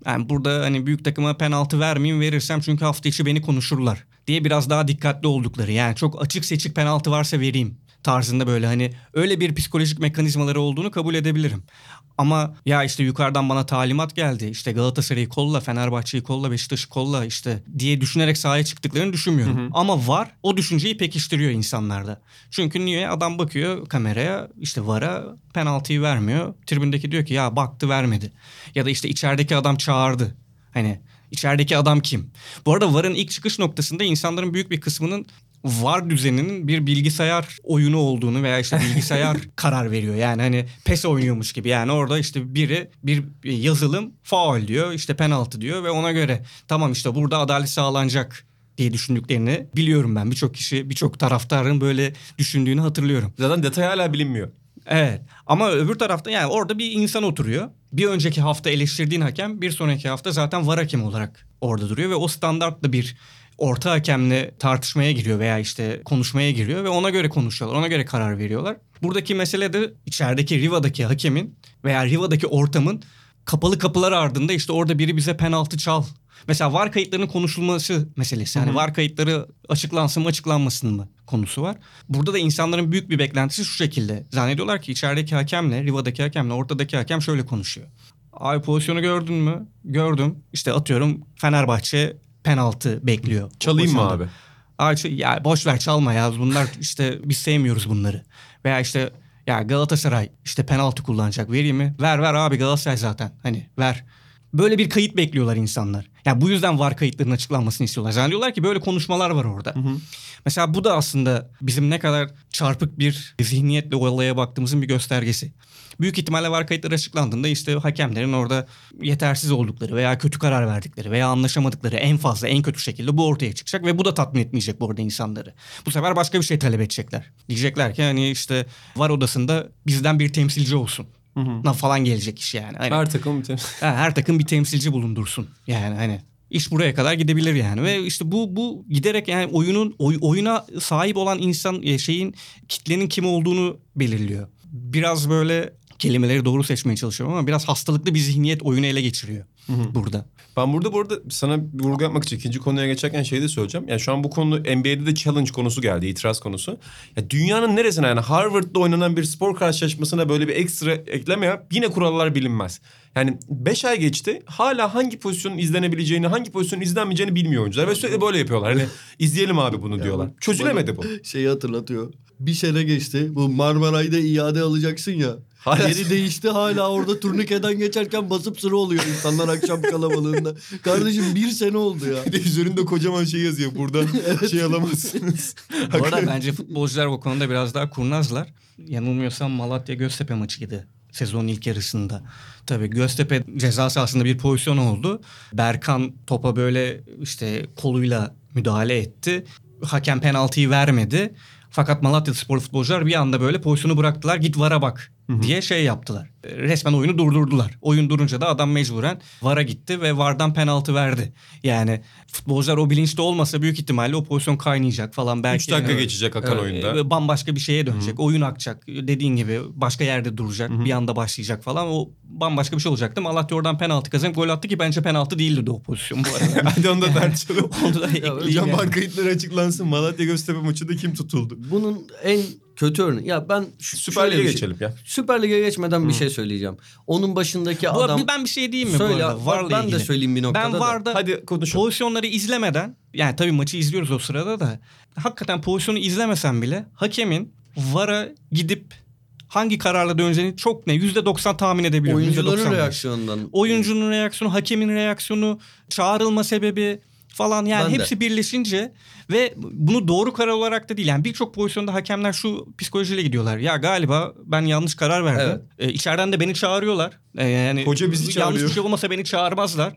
Yani burada hani büyük takıma penaltı vermeyeyim verirsem çünkü hafta içi beni konuşurlar diye biraz daha dikkatli oldukları. Yani çok açık seçik penaltı varsa vereyim tarzında böyle hani öyle bir psikolojik mekanizmaları olduğunu kabul edebilirim. Ama ya işte yukarıdan bana talimat geldi. İşte Galatasaray'ı kolla, Fenerbahçe'yi kolla, Beşiktaş'ı kolla işte diye düşünerek sahaya çıktıklarını düşünmüyorum. Ama var o düşünceyi pekiştiriyor insanlarda. Çünkü niye? Adam bakıyor kameraya işte VAR'a penaltıyı vermiyor. Tribündeki diyor ki ya baktı vermedi. Ya da işte içerideki adam çağırdı. Hani içerideki adam kim? Bu arada VAR'ın ilk çıkış noktasında insanların büyük bir kısmının VAR düzeninin bir bilgisayar oyunu olduğunu veya işte bilgisayar karar veriyor. Yani hani PES oynuyormuş gibi. Yani orada işte biri bir yazılım faul diyor işte penaltı diyor ve ona göre tamam işte burada adalet sağlanacak diye düşündüklerini biliyorum ben. Birçok kişi, birçok taraftarın böyle düşündüğünü hatırlıyorum. Zaten detay hala bilinmiyor. Evet ama öbür tarafta yani orada bir insan oturuyor. Bir önceki hafta eleştirdiğin hakem bir sonraki hafta zaten var hakem olarak orada duruyor ve o standartlı bir orta hakemle tartışmaya giriyor veya işte konuşmaya giriyor ve ona göre konuşuyorlar. Ona göre karar veriyorlar. Buradaki mesele de içerideki Riva'daki hakemin veya Riva'daki ortamın kapalı kapılar ardında işte orada biri bize penaltı çal. Mesela var kayıtlarının konuşulması meselesi. Yani var kayıtları açıklansın mı açıklanmasın mı konusu var. Burada da insanların büyük bir beklentisi şu şekilde. Zannediyorlar ki içerideki hakemle, Riva'daki hakemle, ortadaki hakem şöyle konuşuyor. Ay pozisyonu gördün mü? Gördüm. İşte atıyorum Fenerbahçe penaltı bekliyor. Çalayım mı abi? Ay şu- ya boş ver çalma ya. Bunlar işte biz sevmiyoruz bunları. Veya işte ya Galatasaray işte penaltı kullanacak. Vereyim mi? Ver ver abi Galatasaray zaten. Hani ver. Böyle bir kayıt bekliyorlar insanlar. Yani bu yüzden var kayıtlarının açıklanmasını istiyorlar. Zannediyorlar ki böyle konuşmalar var orada. Mesela bu da aslında bizim ne kadar çarpık bir zihniyetle olaya baktığımızın bir göstergesi. Büyük ihtimalle var kayıtları açıklandığında işte hakemlerin orada yetersiz oldukları veya kötü karar verdikleri veya anlaşamadıkları en fazla en kötü şekilde bu ortaya çıkacak ve bu da tatmin etmeyecek bu arada insanları. Bu sefer başka bir şey talep edecekler. Diyecekler ki hani işte var odasında bizden bir temsilci olsun. Na falan gelecek iş yani. Hani- Her takım bir Ha, her takım bir temsilci bulundursun. Yani hani iş buraya kadar gidebilir yani ve işte bu bu giderek yani oyunun oy- oyuna sahip olan insan e, şeyin kitlenin kim olduğunu belirliyor. Biraz böyle kelimeleri doğru seçmeye çalışıyorum ama biraz hastalıklı bir zihniyet oyunu ele geçiriyor burada. Ben burada bu arada sana vurgu yapmak için ikinci konuya geçerken şey de söyleyeceğim. Yani şu an bu konu NBA'de de challenge konusu geldi, itiraz konusu. Ya dünyanın neresine yani Harvard'da oynanan bir spor karşılaşmasına böyle bir ekstra ekleme yap yine kurallar bilinmez. Yani 5 ay geçti hala hangi pozisyonun izlenebileceğini, hangi pozisyonun izlenmeyeceğini bilmiyor oyuncular. Ve sürekli böyle yapıyorlar. Hani izleyelim abi bunu diyorlar. Çözülemedi bu. Şeyi hatırlatıyor. Bir sene geçti. Bu Marmaray'da iade alacaksın ya. Hala- Yeri değişti hala orada turnikeden geçerken basıp sıra oluyor insanlar akşam kalabalığında. Kardeşim bir sene oldu ya. Bir de üzerinde kocaman şey yazıyor. Buradan şey alamazsınız. Bu arada bence futbolcular bu konuda biraz daha kurnazlar. Yanılmıyorsam Malatya Göztepe maçıydı sezonun ilk yarısında. Tabii Göztepe ceza sahasında bir pozisyon oldu. Berkan topa böyle işte koluyla müdahale etti. Hakem penaltıyı vermedi. Fakat Malatya spor futbolcular bir anda böyle pozisyonu bıraktılar. Git vara bak diye şey yaptılar. Resmen oyunu durdurdular. Oyun durunca da adam mecburen vara gitti ve vardan penaltı verdi. Yani futbolcular o bilinçte olmasa büyük ihtimalle o pozisyon kaynayacak falan. Belki 3 dakika Evet. geçecek akan Evet, oyunda. ve bambaşka bir şeye dönecek. Oyun akacak. Dediğin gibi başka yerde duracak. Bir anda başlayacak falan. O bambaşka bir şey olacaktı. Malatya oradan penaltı kazanıp gol attı ki bence penaltı değildi de o pozisyon bu arada. Hadi onu da tartışalım. Onu da ekleyeyim Hocam yani. kayıtları açıklansın. Malatya Göztepe maçında kim tutuldu? Bunun en kötü örneği. Ya ben Süper Lig'e şey- geçelim ya. Süper Lig'e geçmeden bir şey söyleyeceğim. Onun başındaki Bu- adam... ben bir şey diyeyim mi Söyle, bu arada? Varla ben de ilgili. söyleyeyim bir noktada Ben da. Varda Hadi konuşalım. pozisyonları izlemeden yani tabii maçı izliyoruz o sırada da hakikaten pozisyonu izlemesen bile hakemin VAR'a gidip hangi kararla döneceğini çok ne %90 tahmin edebiliyorum. Oyuncuların %95. reaksiyonundan. oyuncunun reaksiyonu, hakemin reaksiyonu, çağrılma sebebi falan yani Ben de. hepsi birleşince ve bunu doğru karar olarak da değil. Yani birçok pozisyonda hakemler şu psikolojiyle gidiyorlar. Ya galiba ben yanlış karar verdim. Evet. E, içeriden de beni çağırıyorlar. E, yani Hoca bizi Yanlış çağırıyor. bir şey olmasa beni çağırmazlar.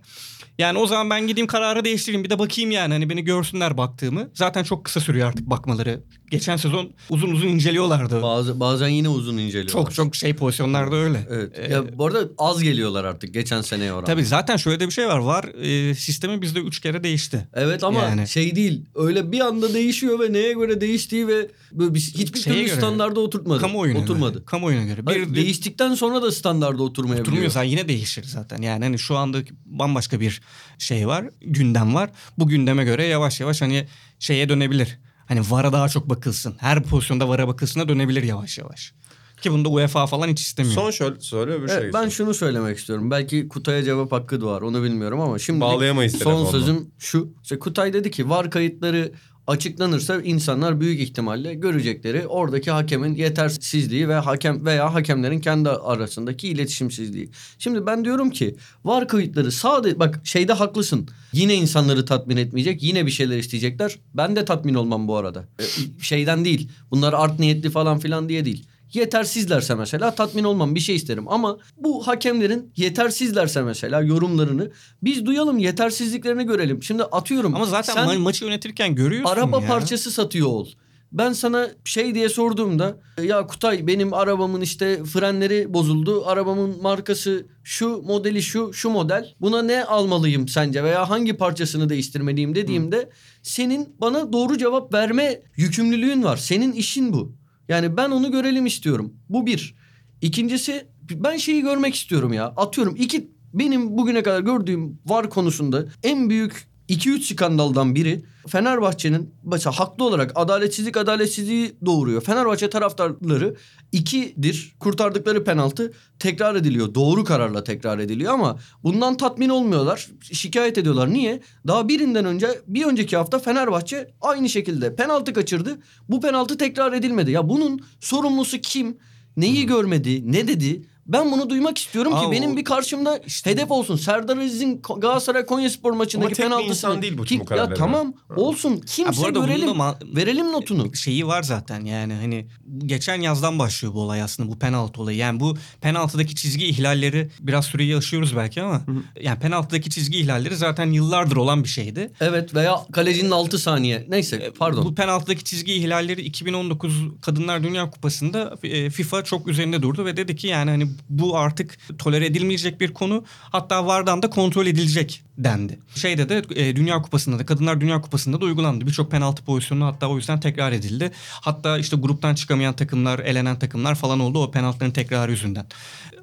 Yani o zaman ben gideyim kararı değiştireyim bir de bakayım yani hani beni görsünler baktığımı. Zaten çok kısa sürüyor artık bakmaları. Geçen sezon uzun uzun inceliyorlardı. Bazı, bazen yine uzun inceliyorlar. Çok çok şey pozisyonlarda öyle. Evet. Ee, ya bu arada az geliyorlar artık geçen seneye oranla. Tabii zaten şöyle de bir şey var. Var e, sistemi bizde üç kere değişti. Evet ama Yani. şey değil. Öyle bir anda değişiyor ve neye göre değiştiği ve böyle bir, hiçbir Şeye türlü göre. standarda oturtmadı. Kamuoyuna Oturmadı. göre. Kamuoyuna göre. Bir, Hayır, değiştikten sonra da standarda oturmayabiliyor. Oturmuyorsa yine değişir zaten. Yani hani şu anda bambaşka bir şey var, gündem var. Bu gündeme göre yavaş yavaş hani şeye dönebilir. Hani VAR'a daha çok bakılsın. Her pozisyonda VAR'a bakılsına dönebilir yavaş yavaş. Ki bunu da UEFA falan hiç istemiyor. Son şöyle söyle öbür Evet, şey. ben şunu söylemek istiyorum. Belki Kutay'a cevap hakkı doğar. Onu bilmiyorum ama şimdi Bağlayamayız son telefonla. sözüm şu. İşte Kutay dedi ki var kayıtları açıklanırsa insanlar büyük ihtimalle görecekleri oradaki hakemin yetersizliği ve hakem veya hakemlerin kendi arasındaki iletişimsizliği. Şimdi ben diyorum ki var kayıtları sadece bak şeyde haklısın. Yine insanları tatmin etmeyecek. Yine bir şeyler isteyecekler. Ben de tatmin olmam bu arada. E, şeyden değil. Bunlar art niyetli falan filan diye değil. Yetersizlerse mesela tatmin olmam bir şey isterim ama bu hakemlerin yetersizlerse mesela yorumlarını biz duyalım yetersizliklerini görelim. Şimdi atıyorum. Ama zaten sen ma- maçı yönetirken görüyorsun araba ya. parçası satıyor ol. Ben sana şey diye sorduğumda ya Kutay benim arabamın işte frenleri bozuldu. Arabamın markası şu modeli şu şu model. Buna ne almalıyım sence veya hangi parçasını değiştirmeliyim dediğimde senin bana doğru cevap verme yükümlülüğün var. Senin işin bu. Yani ben onu görelim istiyorum. Bu bir. İkincisi ben şeyi görmek istiyorum ya. Atıyorum iki benim bugüne kadar gördüğüm var konusunda en büyük 2-3 skandaldan biri Fenerbahçe'nin mesela haklı olarak adaletsizlik adaletsizliği doğuruyor. Fenerbahçe taraftarları ikidir kurtardıkları penaltı tekrar ediliyor. Doğru kararla tekrar ediliyor ama bundan tatmin olmuyorlar. Şikayet ediyorlar. Niye? Daha birinden önce bir önceki hafta Fenerbahçe aynı şekilde penaltı kaçırdı. Bu penaltı tekrar edilmedi. Ya bunun sorumlusu kim? Neyi görmedi? Ne dedi? Ben bunu duymak istiyorum ki Aa, benim o- bir karşımda işte- hedef olsun. Serdar Aziz'in Galatasaray Konyaspor maçındaki Ama tek bir penaltısını. insan değil bu Ki- tüm bu kararları. Ya tamam olsun. Kimse Ha, görelim. ma- verelim notunu. şeyi var zaten yani hani geçen yazdan başlıyor bu olay aslında bu penaltı olayı. Yani bu penaltıdaki çizgi ihlalleri biraz süreyi aşıyoruz belki ama yani penaltıdaki çizgi ihlalleri zaten yıllardır olan bir şeydi. Evet veya kalecinin 6 saniye. Neyse pardon. Bu penaltıdaki çizgi ihlalleri 2019 Kadınlar Dünya Kupası'nda e, FIFA çok üzerinde durdu ve dedi ki yani hani bu artık tolere edilmeyecek bir konu. Hatta VAR'dan da kontrol edilecek dendi. Şeyde de e, Dünya Kupası'nda da Kadınlar Dünya Kupası'nda da uygulandı. Birçok penaltı pozisyonu hatta o yüzden tekrar edildi. Hatta işte gruptan çıkamayan takımlar, elenen takımlar falan oldu o penaltıların tekrarı yüzünden.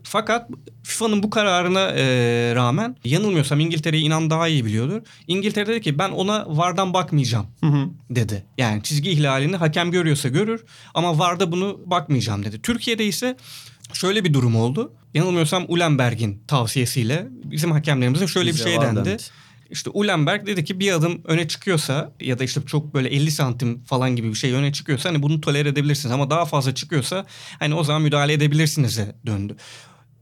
Fakat FIFA'nın bu kararına e, rağmen yanılmıyorsam İngiltere'yi inan daha iyi biliyordur. İngiltere dedi ki ben ona VAR'dan bakmayacağım dedi. Yani çizgi ihlalini hakem görüyorsa görür ama VAR'da bunu bakmayacağım dedi. Türkiye'de ise şöyle bir durum oldu. Yanılmıyorsam Ulenberg'in tavsiyesiyle bizim hakemlerimize şöyle Bize bir şey dendi. dendi. İşte Ulenberg dedi ki bir adım öne çıkıyorsa ya da işte çok böyle 50 santim falan gibi bir şey öne çıkıyorsa hani bunu tolere edebilirsiniz ama daha fazla çıkıyorsa hani o zaman müdahale edebilirsinize döndü.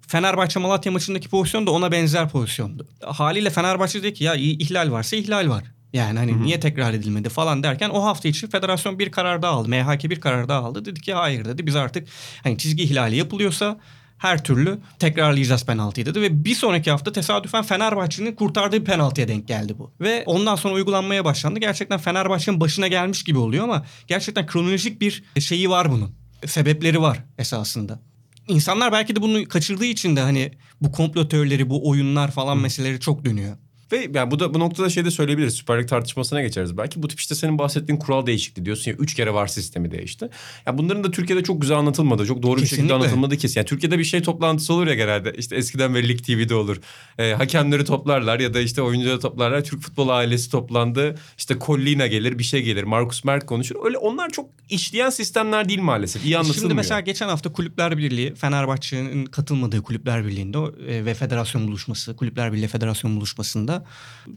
Fenerbahçe Malatya maçındaki pozisyon da ona benzer pozisyondu. Haliyle Fenerbahçe dedi ki ya ihlal varsa ihlal var. Yani hani niye tekrar edilmedi falan derken o hafta içi federasyon bir karar daha aldı. MHK bir karar daha aldı. Dedi ki hayır dedi biz artık hani çizgi ihlali yapılıyorsa her türlü tekrarlayacağız penaltıyı dedi. Ve bir sonraki hafta tesadüfen Fenerbahçe'nin kurtardığı penaltıya denk geldi bu. Ve ondan sonra uygulanmaya başlandı. Gerçekten Fenerbahçe'nin başına gelmiş gibi oluyor ama gerçekten kronolojik bir şeyi var bunun. Sebepleri var esasında. İnsanlar belki de bunu kaçırdığı için de hani bu komplo teorileri, bu oyunlar falan meseleleri çok dönüyor. Ve yani bu da bu noktada şey de söyleyebiliriz. Süper Lig tartışmasına geçeriz belki. Bu tip işte senin bahsettiğin kural değişikliği diyorsun ya. Üç kere var sistemi değişti. Ya bunların da Türkiye'de çok güzel anlatılmadı. Çok doğru bir Kesinlikle. şekilde anlatılmadı kesin. Yani Türkiye'de bir şey toplantısı olur ya genelde. İşte eskiden beri Lig TV'de olur. Ee, hakemleri toplarlar ya da işte oyuncuları toplarlar. Türk futbol ailesi toplandı. İşte Collina gelir bir şey gelir. Marcus Mert konuşur. Öyle onlar çok işleyen sistemler değil maalesef. İyi anlatılmıyor. Şimdi mesela geçen hafta Kulüpler Birliği, Fenerbahçe'nin katılmadığı Kulüpler Birliği'nde e, ve federasyon buluşması, Kulüpler Birliği Federasyon buluşmasında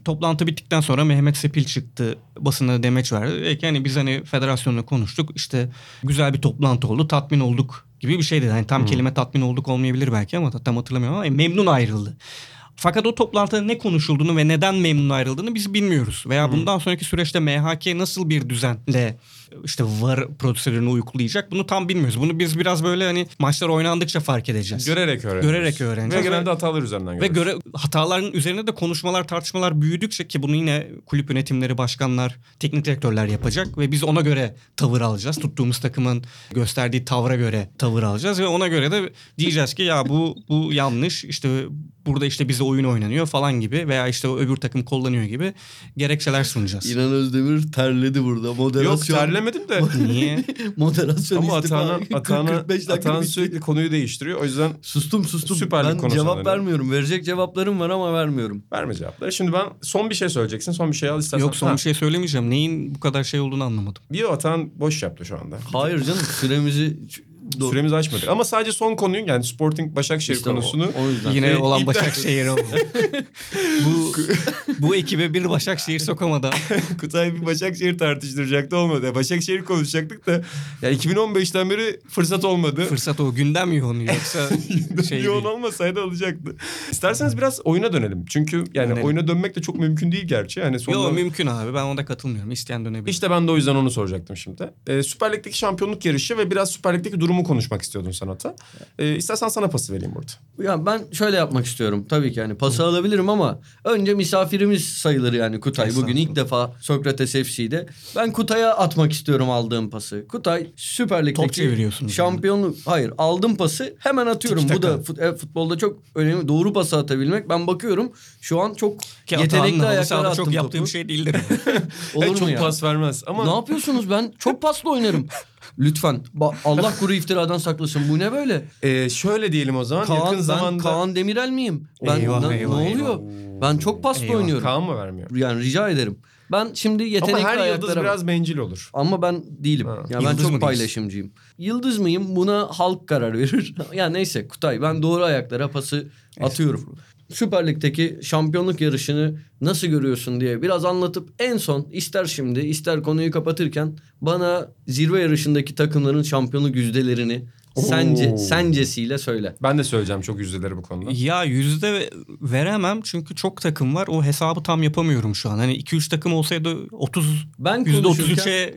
toplantı bittikten sonra Mehmet Sepil çıktı basına demeç verdi. Dedi ki hani biz hani federasyonla konuştuk işte güzel bir toplantı oldu tatmin olduk gibi bir şey dedi. Hani tam kelime tatmin olduk olmayabilir belki ama tam hatırlamıyorum ama memnun ayrıldı. Fakat o toplantıda ne konuşulduğunu ve neden memnun ayrıldığını biz bilmiyoruz. Veya bundan sonraki süreçte MHK nasıl bir düzenle işte VAR prosedürünü uygulayacak bunu tam bilmiyoruz. Bunu biz biraz böyle hani maçlar oynandıkça fark edeceğiz. Görerek öğreniyoruz. Görerek öğreneceğiz. Ve Ve- genelde hatalar üzerinden Ve görüyoruz. göre hataların üzerine de konuşmalar, tartışmalar büyüdükçe ki bunu yine kulüp yönetimleri, başkanlar, teknik direktörler yapacak ve biz ona göre tavır alacağız. Tuttuğumuz takımın gösterdiği tavra göre tavır alacağız ve ona göre de diyeceğiz ki ya bu bu yanlış. İşte burada işte bize oyun oynanıyor falan gibi veya işte o öbür takım kullanıyor gibi gerekçeler sunacağız. İnan Özdemir terledi burada. Moderasyon. Yok terlemedim de. Niye? Moderasyon Ama. Atahan, Atahan, 45 dakika Atahan bitti. sürekli konuyu değiştiriyor. O yüzden Sustum sustum. Süper ben cevap dönelim. vermiyorum. Verecek cevaplarım var ama vermiyorum. verme cevapları. Şimdi ben son bir şey söyleyeceksin. Son bir şey al istersen. Yok son Ha, bir şey söylemeyeceğim. Neyin bu kadar şey olduğunu anlamadım. Bir Atahan boş yaptı şu anda. Hayır canım süremizi... Do- Süremizi açmadık. Ama sadece son konuyu yani Sporting Başakşehir İşte o- konusunu o yüzden. Yine Ve olan iptal- Başakşehir oldu. bu bu ekibe bir Başakşehir sokamadı. Kutay bir Başakşehir tartıştıracaktı olmadı. Ya Başakşehir konuşacaktık da ya 2015'ten beri fırsat olmadı. Fırsat o gündem yoğunu yoksa şey Yoğun olmasaydı olacaktı. İsterseniz biraz oyuna dönelim. Çünkü yani Dönelim. oyuna dönmek de çok mümkün değil gerçi. Yani sonunda... Yo mümkün abi ben ona katılmıyorum. İsteyen dönebilir. İşte ben de o yüzden onu soracaktım şimdi. Ee, Süper Lig'deki şampiyonluk yarışı ve biraz Süper Lig'deki durumu konuşmak istiyordun sanata. Ee, istersen sana pası vereyim burada. Ya ben şöyle yapmak istiyorum. Tabii ki yani pası alabilirim ama önce misafirimiz sayılır yani Kutay. Bugün ilk defa Sokrates FC'de. Ben Kutay'a atmak istiyorum aldığım pası. Kutay Süper Lig'deki şampiyonluk. Hayır aldım pası hemen atıyorum. Bu da fut- evet, futbolda çok önemli. Doğru pası atabilmek. Ben bakıyorum şu an çok Ki yetenekli ayaklara attım çok yaptığım topu. şey değildir. Olur mu çok ya? pas vermez ama Ne yapıyorsunuz? Ben çok paslı oynarım. Lütfen. Ba- Allah kuru iftiradan saklasın. Bu ne böyle? Ee, şöyle diyelim o zaman. Kaan, yakın ben zamanda Kaan Demirel miyim? Ben Eyvah, ne, eyvah, ne eyvah. oluyor? Ben çok paslı Eyvah, oynuyorum. Kaan mı vermiyor? Yani rica ederim. Ben şimdi yetenekli Ama her yıldız biraz bencil olur. ama ben değilim. Ha. Ya ben Yıldız çok değilsin? paylaşımcıyım. Yıldız mıyım? Buna halk karar verir. ya neyse Kutay ben doğru ayaklara pası atıyorum. Süper Lig'deki şampiyonluk yarışını nasıl görüyorsun diye biraz anlatıp en son ister şimdi ister konuyu kapatırken bana zirve yarışındaki takımların şampiyonluk yüzdelerini Sence Oo. sencesiyle söyle. Ben de söyleyeceğim çok yüzdeleri bu konuda. Ya yüzde veremem çünkü çok takım var. O hesabı tam yapamıyorum şu an. Hani 2-3 takım olsaydı 30 Ben yüzde konuşurken 33'e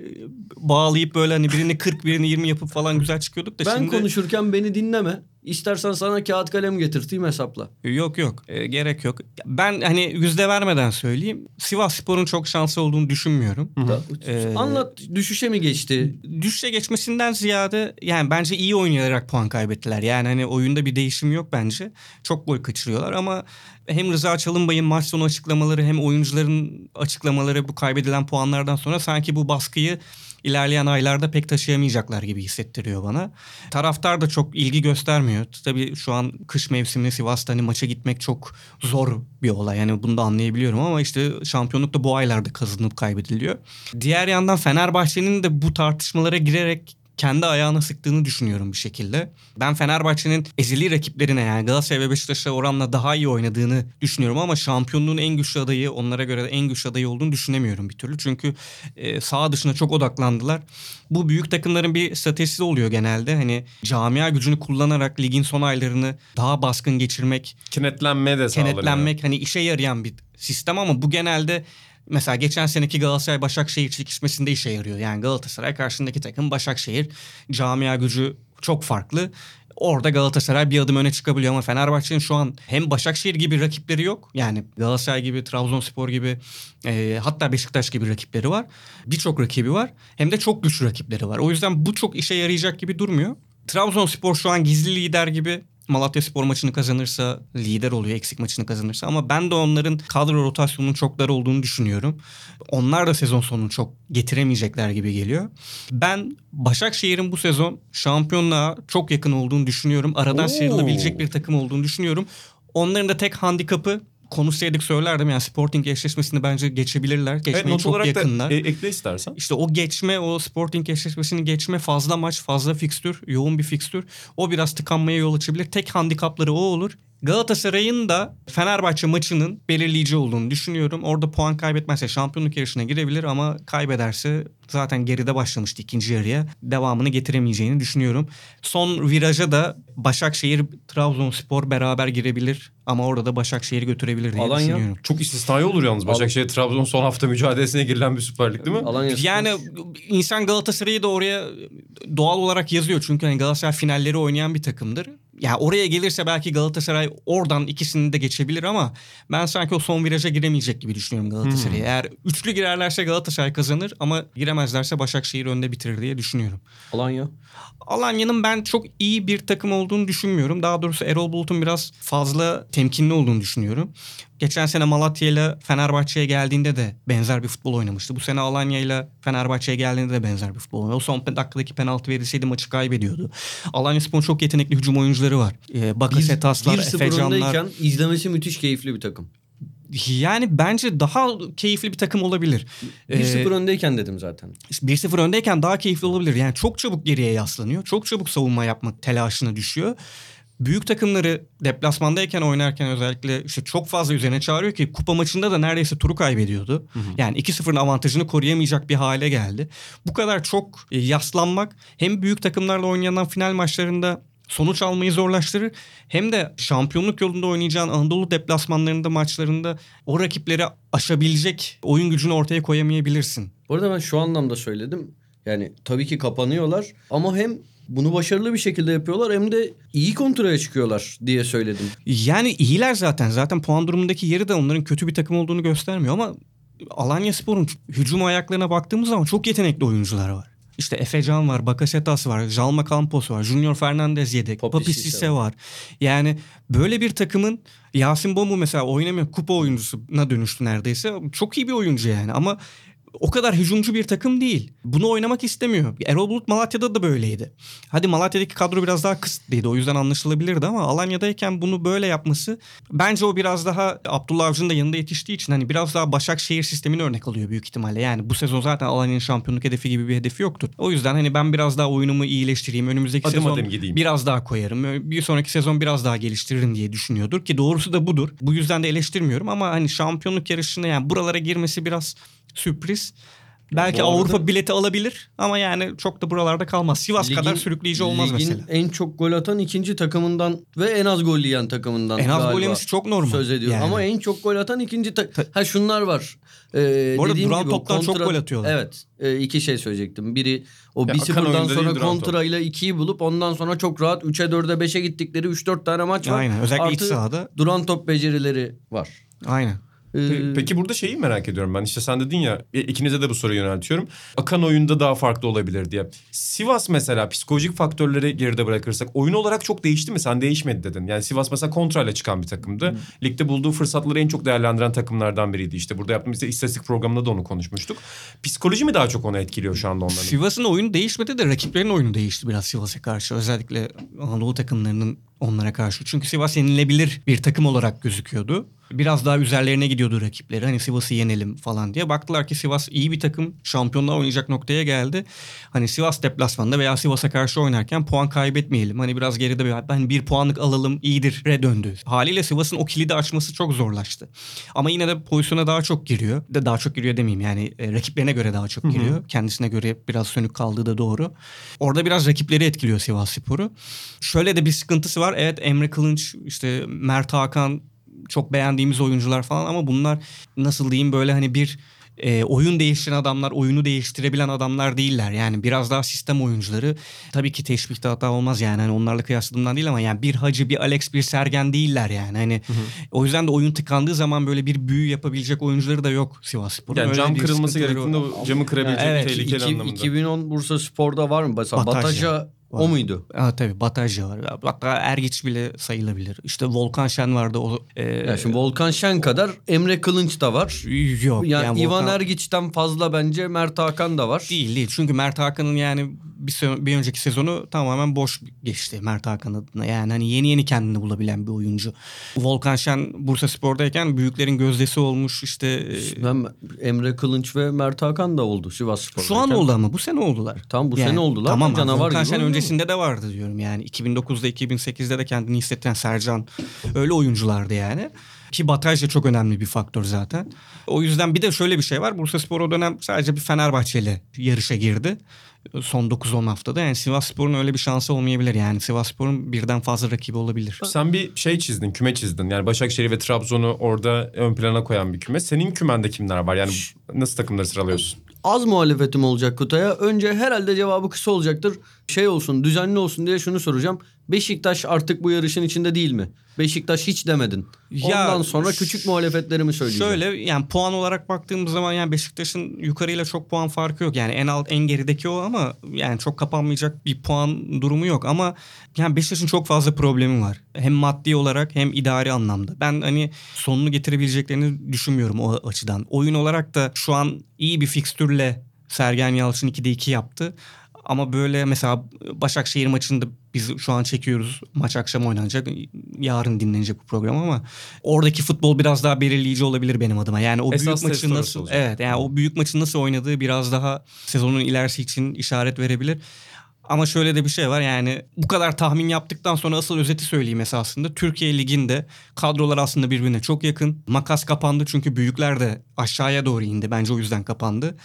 bağlayıp böyle hani birini 40 birini 20 yapıp falan güzel çıkıyorduk da ben şimdi konuşurken beni dinleme. İstersen sana kağıt kalem getirteyim hesapla. yok yok E, gerek yok. Ben hani yüzde vermeden söyleyeyim. Sivas Spor'un çok şanslı olduğunu düşünmüyorum. Da- Ee, Anlat düşüşe mi geçti? Düşüşe geçmesinden ziyade yani bence iyi oynayarak puan kaybettiler. Yani hani oyunda bir değişim yok bence. Çok gol kaçırıyorlar ama hem Rıza Çalınbay'ın maç sonu açıklamaları hem oyuncuların açıklamaları bu kaybedilen puanlardan sonra sanki bu baskıyı ilerleyen aylarda pek taşıyamayacaklar gibi hissettiriyor bana. Taraftar da çok ilgi göstermiyor. Tabii şu an kış mevsiminde Sivas'ta hani maça gitmek çok zor bir olay. Yani bunu da anlayabiliyorum ama işte şampiyonluk da bu aylarda kazanıp kaybediliyor. Diğer yandan Fenerbahçe'nin de bu tartışmalara girerek kendi ayağına sıktığını düşünüyorum bir şekilde. Ben Fenerbahçe'nin ezeli rakiplerine yani Galatasaray ve Beşiktaş'a oranla daha iyi oynadığını düşünüyorum ama şampiyonluğun en güçlü adayı onlara göre de en güçlü adayı olduğunu düşünemiyorum bir türlü. Çünkü e, sağ dışına çok odaklandılar. Bu büyük takımların bir stratejisi oluyor genelde. Hani camia gücünü kullanarak ligin son aylarını daha baskın geçirmek, Kenetlenme de sağlanıyor. kenetlenmek hani işe yarayan bir sistem ama bu genelde mesela geçen seneki Galatasaray Başakşehir çekişmesinde işe yarıyor. Yani Galatasaray karşısındaki takım Başakşehir camia gücü çok farklı. Orada Galatasaray bir adım öne çıkabiliyor ama Fenerbahçe'nin şu an hem Başakşehir gibi rakipleri yok. Yani Galatasaray gibi, Trabzonspor gibi e, hatta Beşiktaş gibi rakipleri var. Birçok rakibi var. Hem de çok güçlü rakipleri var. O yüzden bu çok işe yarayacak gibi durmuyor. Trabzonspor şu an gizli lider gibi Malatya Spor maçını kazanırsa lider oluyor eksik maçını kazanırsa ama ben de onların kadro rotasyonunun çok dar olduğunu düşünüyorum. Onlar da sezon sonunu çok getiremeyecekler gibi geliyor. Ben Başakşehir'in bu sezon şampiyonluğa çok yakın olduğunu düşünüyorum. Aradan Oo. sıyrılabilecek bir takım olduğunu düşünüyorum. Onların da tek handikapı konuşsaydık söylerdim yani Sporting eşleşmesini bence geçebilirler. Geçmeye Evet, not çok olarak yakınlar. da e- ekle istersen. İşte o geçme, o Sporting eşleşmesini geçme, fazla maç, fazla fikstür, yoğun bir fikstür. O biraz tıkanmaya yol açabilir. Tek handikapları o olur. Galatasaray'ın da Fenerbahçe maçının belirleyici olduğunu düşünüyorum. Orada puan kaybetmezse şampiyonluk yarışına girebilir ama kaybederse zaten geride başlamıştı ikinci yarıya. Devamını getiremeyeceğini düşünüyorum. Son viraja da Başakşehir, Trabzonspor beraber girebilir ama orada da Başakşehir'i götürebilir diye Alanya. düşünüyorum. Çok istisnai olur yalnız. Başakşehir Trabzon son hafta mücadelesine girilen bir Süper Lig değil mi? Alanya. Yani insan Galatasaray'ı da oraya doğal olarak yazıyor. Çünkü hani Galatasaray finalleri oynayan bir takımdır. Ya oraya gelirse belki Galatasaray oradan ikisini de geçebilir ama ben sanki o son viraja giremeyecek gibi düşünüyorum Galatasaray'ı. Hmm. Eğer üçlü girerlerse Galatasaray kazanır ama giremezlerse Başakşehir önde bitirir diye düşünüyorum. Alanya. Alanya'nın ben çok iyi bir takım olduğunu düşünmüyorum. Daha doğrusu Erol Bulut'un biraz fazla temkinli olduğunu düşünüyorum. Geçen sene Malatya ile Fenerbahçe'ye geldiğinde de benzer bir futbol oynamıştı. Bu sene Alanya ile Fenerbahçe'ye geldiğinde de benzer bir futbol oynadı. O son dakikadaki penaltı verilseydi maçı kaybediyordu. Alanya Spor'un çok yetenekli hücum oyuncuları var. Ee, Bakasetaslar, 1-0 Efecanlar. izlemesi müthiş keyifli bir takım. Yani bence daha keyifli bir takım olabilir. 1-0 Ee, öndeyken dedim zaten. 1-0 öndeyken daha keyifli olabilir. Yani çok çabuk geriye yaslanıyor. Çok çabuk savunma yapma telaşına düşüyor. Büyük takımları deplasmandayken oynarken özellikle işte çok fazla üzerine çağırıyor ki kupa maçında da neredeyse turu kaybediyordu. Yani 2-0'ın avantajını koruyamayacak bir hale geldi. Bu kadar çok e, yaslanmak hem büyük takımlarla oynanan final maçlarında sonuç almayı zorlaştırır. Hem de şampiyonluk yolunda oynayacağın Anadolu deplasmanlarında maçlarında o rakipleri aşabilecek oyun gücünü ortaya koyamayabilirsin. Bu arada ben şu anlamda söyledim. Yani tabii ki kapanıyorlar ama hem bunu başarılı bir şekilde yapıyorlar hem de iyi kontraya çıkıyorlar diye söyledim. Yani iyiler zaten. Zaten puan durumundaki yeri de onların kötü bir takım olduğunu göstermiyor ama Alanya Spor'un hücum ayaklarına baktığımız zaman çok yetenekli oyuncular var. İşte Efecan var, Bakasetas var, Jalma Campos var, Junior Fernandez yedek, Papi Papi Sisse Sisse var. Yani böyle bir takımın Yasin Bomu mesela oynamıyor, kupa oyuncusuna dönüştü neredeyse. Çok iyi bir oyuncu yani ama o kadar hücumcu bir takım değil. Bunu oynamak istemiyor. Erol Bulut Malatya'da da böyleydi. Hadi Malatya'daki kadro biraz daha kısıtlıydı. O yüzden anlaşılabilirdi ama Alanya'dayken bunu böyle yapması bence o biraz daha Abdullah Avcı'nın da yanında yetiştiği için hani biraz daha Başakşehir sistemini örnek alıyor büyük ihtimalle. Yani bu sezon zaten Alanya'nın şampiyonluk hedefi gibi bir hedefi yoktur. O yüzden hani ben biraz daha oyunumu iyileştireyim. Önümüzdeki Adım sezon adım gideyim. biraz daha koyarım. Bir sonraki sezon biraz daha geliştiririm diye düşünüyordur ki doğrusu da budur. Bu yüzden de eleştirmiyorum ama hani şampiyonluk yarışına yani buralara girmesi biraz sürpriz. Belki arada- Avrupa bileti alabilir ama yani çok da buralarda kalmaz. Sivas Ligin- kadar sürükleyici olmaz ligin mesela. en çok gol atan ikinci takımından ve en az gol yiyen takımından En az gol yemesi çok normal. söz ediyor. Yani. Ama en çok gol atan ikinci ta- ha şunlar var. Ee, Bu arada dediğim duran gibi toptan çok gol atıyorlar. Evet. e, iki şey söyleyecektim. Biri o Ya, 1-0'dan akan oyunda sonra duran kontrayla 2'yi bulup ondan sonra çok rahat 3'e 4'e 5'e gittikleri 3-4 tane maç var. Aynen özellikle iç Artı sahada. duran top becerileri var. Aynen. Ee, Pe- Peki burada şeyi merak ediyorum ben. İşte sen dedin ya e, ikinize de bu soruyu yöneltiyorum. Akan oyunda daha farklı olabilir diye. Sivas mesela psikolojik faktörleri geride bırakırsak oyun olarak çok değişti mi? Sen değişmedi dedin. Yani Sivas mesela kontrayla çıkan bir takımdı. Ligde bulduğu fırsatları en çok değerlendiren takımlardan biriydi. İşte burada yaptığımız işte istatistik programında da onu konuşmuştuk. Psikoloji mi daha çok onu etkiliyor şu anda onların? Sivas'ın oyunu değişmedi de rakiplerin oyunu değişti biraz Sivas'a karşı. Özellikle Anadolu takımlarının onlara karşı. Çünkü Sivas yenilebilir bir takım olarak gözüküyordu. Biraz daha üzerlerine gidiyordu rakipleri. Hani Sivas'ı yenelim falan diye. Baktılar ki Sivas iyi bir takım. Şampiyonluğa oynayacak noktaya geldi. Hani Sivas deplasmanda veya Sivas'a karşı oynarken puan kaybetmeyelim. Hani biraz geride bir ben bir puanlık alalım iyidir re döndü. Haliyle Sivas'ın o kilidi açması çok zorlaştı. Ama yine de pozisyona daha çok giriyor. De daha çok giriyor demeyeyim yani e, rakiplerine göre daha çok giriyor. Kendisine göre biraz sönük kaldığı da doğru. Orada biraz rakipleri etkiliyor Sivas Spor'u. Şöyle de bir sıkıntısı var. Evet Emre Kılınç, işte Mert Hakan çok beğendiğimiz oyuncular falan ama bunlar nasıl diyeyim böyle hani bir e, oyun değiştiren adamlar, oyunu değiştirebilen adamlar değiller. Yani biraz daha sistem oyuncuları. Tabii ki teşbihte hata olmaz yani hani onlarla kıyasladığımdan değil ama yani bir Hacı, bir Alex, bir Sergen değiller yani. Hani o yüzden de oyun tıkandığı zaman böyle bir büyü yapabilecek oyuncuları da yok Sivas Spor'un. Yani Öyle cam kırılması gerektiğinde o camı kırabilecek Evet, tehlikeli İki- anlamında. 2010 Bursa Spor'da var mı? Mesela Batajya. Batajya o muydu? Ha, tabii Batajya var. Hatta Ergiç bile sayılabilir. İşte Volkan Şen vardı. O, e, Ya şimdi Volkan Şen kadar Emre Kılınç da var. yok. Yani, yani Ivan Volkan- Ergiç'ten fazla bence Mert Hakan da var. Değil değil. Çünkü Mert Hakan'ın yani bir, se- bir önceki sezonu tamamen boş geçti Mert Hakan adına. Yani hani yeni yeni kendini bulabilen bir oyuncu. Volkan Şen Bursa Spor'dayken büyüklerin gözdesi olmuş işte. Ben Emre Kılınç ve Mert Hakan da oldu Sivas Spor'da. Şu an oldu ama bu sene oldular. Tam bu Yani sene oldular. Tamam canavar Volkan Şen öncesinde de vardı diyorum yani. 2009'da 2008'de de kendini hissettiren Sercan öyle oyunculardı yani. Ki Bataj da çok önemli bir faktör zaten. O yüzden bir de şöyle bir şey var. Bursa Spor o dönem sadece bir Fenerbahçe ile yarışa girdi. Son 9-10 haftada. Yani Sivas Spor'un öyle bir şansı olmayabilir. Yani Sivas Spor'un birden fazla rakibi olabilir. Sen bir şey çizdin, küme çizdin. Yani Başakşehir ve Trabzon'u orada ön plana koyan bir küme. Senin kümende kimler var? Yani nasıl takımları sıralıyorsun? Az muhalefetim olacak Kutay'a. Önce herhalde cevabı kısa olacaktır. Şey olsun, düzenli olsun diye şunu soracağım. Beşiktaş artık bu yarışın içinde değil mi? Beşiktaş hiç demedin. Ya, Ondan sonra küçük muhalefetlerimi söyleyeceğim. Şöyle yani puan olarak baktığımız zaman yani Beşiktaş'ın yukarıyla çok puan farkı yok. Yani en alt en gerideki o ama yani çok kapanmayacak bir puan durumu yok ama yani Beşiktaş'ın çok fazla problemi var. Hem maddi olarak hem idari anlamda. Ben hani sonunu getirebileceklerini düşünmüyorum o açıdan. Oyun olarak da şu an iyi bir fikstürle Sergen Yalçın 2'de 2 yaptı. Ama böyle mesela Başakşehir maçında biz şu an çekiyoruz. Maç akşam oynanacak. Yarın dinlenecek bu program ama oradaki futbol biraz daha belirleyici olabilir benim adıma. Yani o Esas büyük test maçı orası nasıl olacak. evet yani o büyük maçı nasıl oynadığı biraz daha sezonun ilerisi için işaret verebilir. Ama şöyle de bir şey var yani bu kadar tahmin yaptıktan sonra asıl özeti söyleyeyim esasında. Türkiye Ligi'nde kadrolar aslında birbirine çok yakın. Makas kapandı çünkü büyükler de aşağıya doğru indi. Bence o yüzden kapandı.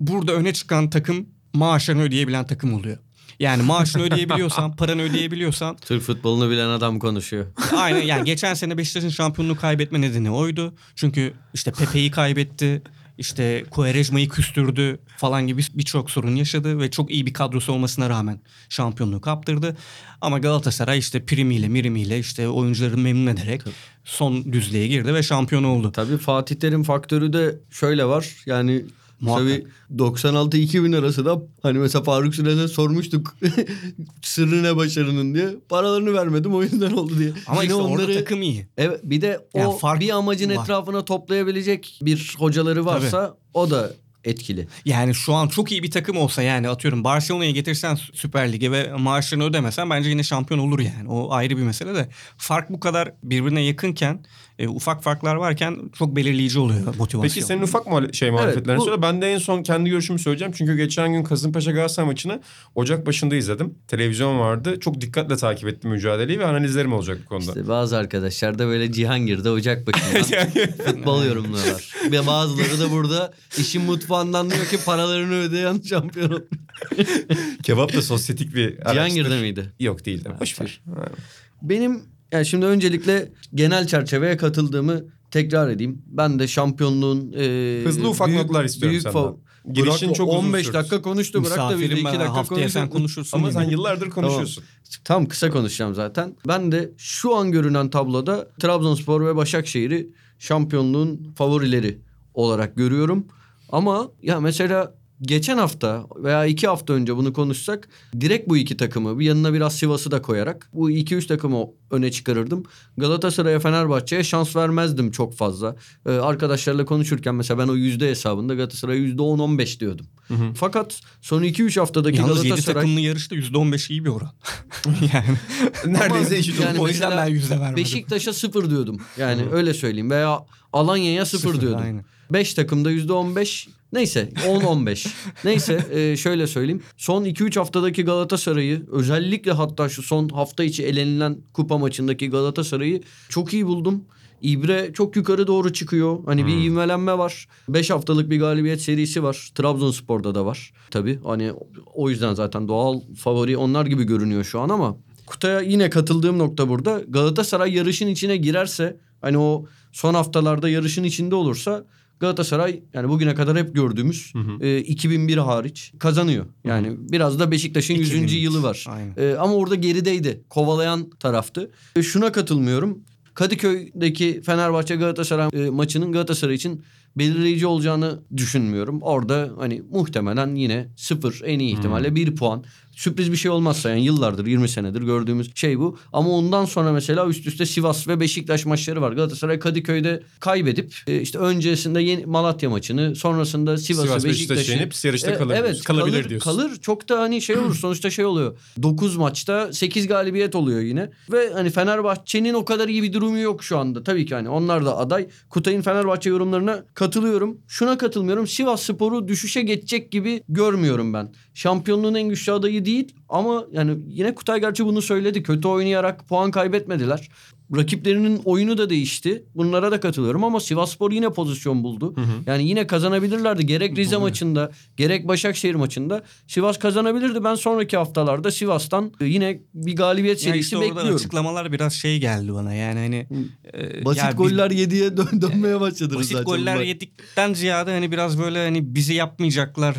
Burada öne çıkan takım maaşını ödeyebilen takım oluyor. Yani maaşını ödeyebiliyorsan, paranı ödeyebiliyorsan Türk futbolunu bilen adam konuşuyor. Aynen yani geçen sene Beşiktaş'ın şampiyonluğu kaybetme nedeni oydu. Çünkü işte Pepe'yi kaybetti. işte Quaresma'yı küstürdü falan gibi birçok sorun yaşadı ve çok iyi bir kadrosu olmasına rağmen şampiyonluğu kaptırdı. Ama Galatasaray işte primiyle mirimiyle işte oyuncuları memnun ederek son düzlüğe girdi ve şampiyon oldu. Tabii Fatih Terim faktörü de şöyle var. Yani Muhakkak. tabii 96-2000 arası da hani mesela Faruk Sürel'e sormuştuk sırrı ne başarının diye. Paralarını vermedim o yüzden oldu diye. Ama Yine işte orada takım iyi. Evet bir de o Yani fark bir amacın var. etrafına toplayabilecek bir hocaları varsa o da etkili. Yani şu an çok iyi bir takım olsa yani atıyorum Barcelona'ya getirsen Süper Lig'e ve maaşlarını ödemesen bence yine şampiyon olur yani. O ayrı bir mesele de. Fark bu kadar birbirine yakınken e, ufak farklar varken çok belirleyici oluyor motivasyon. Peki senin ufak muhale- şey muhalefetlerini bu- söyle. Ben de en son kendi görüşümü söyleyeceğim. Çünkü geçen gün Kasımpaşa Galatasaray maçını Ocak başında izledim. Televizyon vardı. Çok dikkatle takip ettim mücadeleyi ve analizlerim olacak bu konuda. İşte bazı arkadaşlar da böyle Cihangir'de ocak başından futbol yorumluyorlar. Ve bazıları da burada işin mutfağı puandan diyor ki paralarını ödeyen şampiyon. Kebap da sosyetik bir Cihangir'de miydi? Yok değil de. Boş ver. Benim yani şimdi öncelikle genel çerçeveye katıldığımı tekrar edeyim. Ben de şampiyonluğun e, Hızlı ufak notlar istiyorum senden. fa- Girişin çok uzun 15 sürdü. dakika konuştu bırak da Misafirim 2 ben dakika haftaya sen konuşalım. konuşursun. Ama sen yıllardır konuşuyorsun. Tam kısa konuşacağım zaten. Ben de şu an görünen tabloda Trabzonspor ve Başakşehir'i şampiyonluğun favorileri olarak görüyorum. Ama ya mesela geçen hafta veya iki hafta önce bunu konuşsak direkt bu iki takımı bir yanına biraz Sivas'ı da koyarak bu iki üç takımı öne çıkarırdım. Galatasaray'a Fenerbahçe'ye şans vermezdim çok fazla. Ee, arkadaşlarla konuşurken mesela ben o yüzde hesabında Galatasaray'a yüzde on on beş diyordum. Fakat son iki üç haftadaki Yalnız 7 Galatasaray... takımlı yarışta %15 iyi bir oran. yani Neredeyse eşit yani o yüzden ben yüzde vermedim. Beşiktaş'a sıfır diyordum. Yani öyle söyleyeyim. Veya Alanya'ya sıfır, Sıfır, diyordum. aynen. Beş takımda yüzde on beş. Neyse 10-15. Neyse e, şöyle söyleyeyim. Son 2-3 haftadaki Galatasaray'ı özellikle hatta şu son hafta içi elenilen kupa maçındaki Galatasaray'ı çok iyi buldum. İbre çok yukarı doğru çıkıyor. Hani bir ivmelenme var. 5 haftalık bir galibiyet serisi var. Trabzonspor'da da var. Tabii hani o yüzden zaten doğal favori onlar gibi görünüyor şu an ama Kutay'a yine katıldığım nokta burada. Galatasaray yarışın içine girerse hani o son haftalarda yarışın içinde olursa Galatasaray yani bugüne kadar hep gördüğümüz e, 2001 hariç kazanıyor. Yani biraz da Beşiktaş'ın 100. 2003. yılı var. Aynen. E, ama orada gerideydi. Kovalayan taraftı. E, şuna katılmıyorum. Kadıköy'deki Fenerbahçe Galatasaray e, maçının Galatasaray için belirleyici olacağını düşünmüyorum. Orada hani muhtemelen yine sıfır en iyi ihtimalle bir puan. Sürpriz bir şey olmazsa yani yıllardır 20 senedir gördüğümüz şey bu. Ama ondan sonra mesela üst üste Sivas ve Beşiktaş maçları var. Galatasaray Kadıköy'de kaybedip e, işte öncesinde yeni Malatya maçını sonrasında Sivas'ı Sivas Beşiktaş'ı Beşiktaş'ı yenip yarışta E, kalır Evet. Kalabilir kalır, diyorsun. Kalır çok da hani şey olur sonuçta şey oluyor. 9 maçta 8 galibiyet oluyor yine. Ve hani Fenerbahçe'nin o kadar iyi bir durumu yok şu anda. Tabii ki hani onlar da aday. Kutay'ın Fenerbahçe yorumlarına katılıyorum. Şuna katılmıyorum. Sivas Spor'u düşüşe geçecek gibi görmüyorum ben. Şampiyonluğun en güçlü adayı değil ama yani yine Kutay gerçi bunu söyledi. Kötü oynayarak puan kaybetmediler. Rakiplerinin oyunu da değişti. Bunlara da katılıyorum ama Sivasspor yine pozisyon buldu. Yani yine kazanabilirlerdi. Gerek Rize maçında, gerek Başakşehir maçında Sivas kazanabilirdi. Ben sonraki haftalarda Sivas'tan yine bir galibiyet serisi işte bekliyorum. açıklamalar biraz şey geldi bana yani hani e, Basit ya bir- goller yediye dön dönmeye başladınız basit zaten. goller bunlar. yedikten ziyade hani biraz böyle hani bizi yapmayacaklar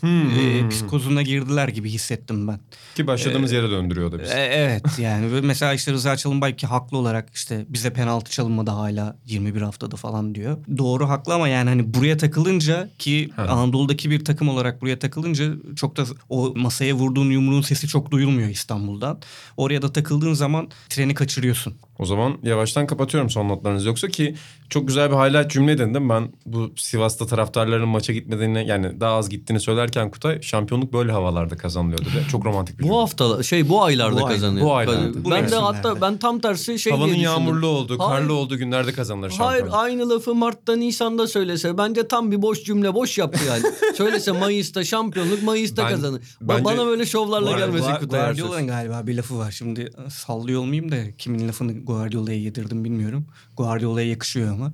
Hmm, e, psikozuna girdiler gibi hissettim ben. Ki başladığımız yere döndürüyor da bizi. E, evet yani mesela işte Rıza Çalınbay ki haklı olarak işte bize penaltı çalınmadı hala 21 haftada falan diyor. Doğru haklı ama yani hani buraya takılınca ki Ha. Anadolu'daki bir takım olarak buraya takılınca çok da o masaya vurduğun yumruğun sesi çok duyulmuyor İstanbul'dan. Oraya da takıldığın zaman treni kaçırıyorsun. O zaman yavaştan kapatıyorum son notlarınızı. Yoksa ki çok güzel bir highlight cümle dedim. Ben bu Sivas'ta taraftarların maça gitmediğini yani daha az gittiğini söylerken Kutay şampiyonluk böyle havalarda kazanılıyor dedi. Çok romantik bir cümle. Bu hafta şey bu aylarda Bu ay- kazanıyor. bu aylarda. Bu ben de hatta ben tam tersi şey Havanın diye yağmurlu olduğu, Hayır. karlı olduğu günlerde kazanılır Hayır şampiyonluk. aynı lafı Mart'ta Nisan'da söylese bence tam bir boş cümle boş yaptı yani. söylese Mayıs'ta şampiyonluk Mayıs'ta Ben- kazanır. Bence- Bana böyle şovlarla gelmesin Kutay. Guardiola'nın galiba bir lafı var. Şimdi sallıyor olmayayım da kimin lafını Guardiola'ya yedirdim bilmiyorum. Guardiola'ya yakışıyor ama.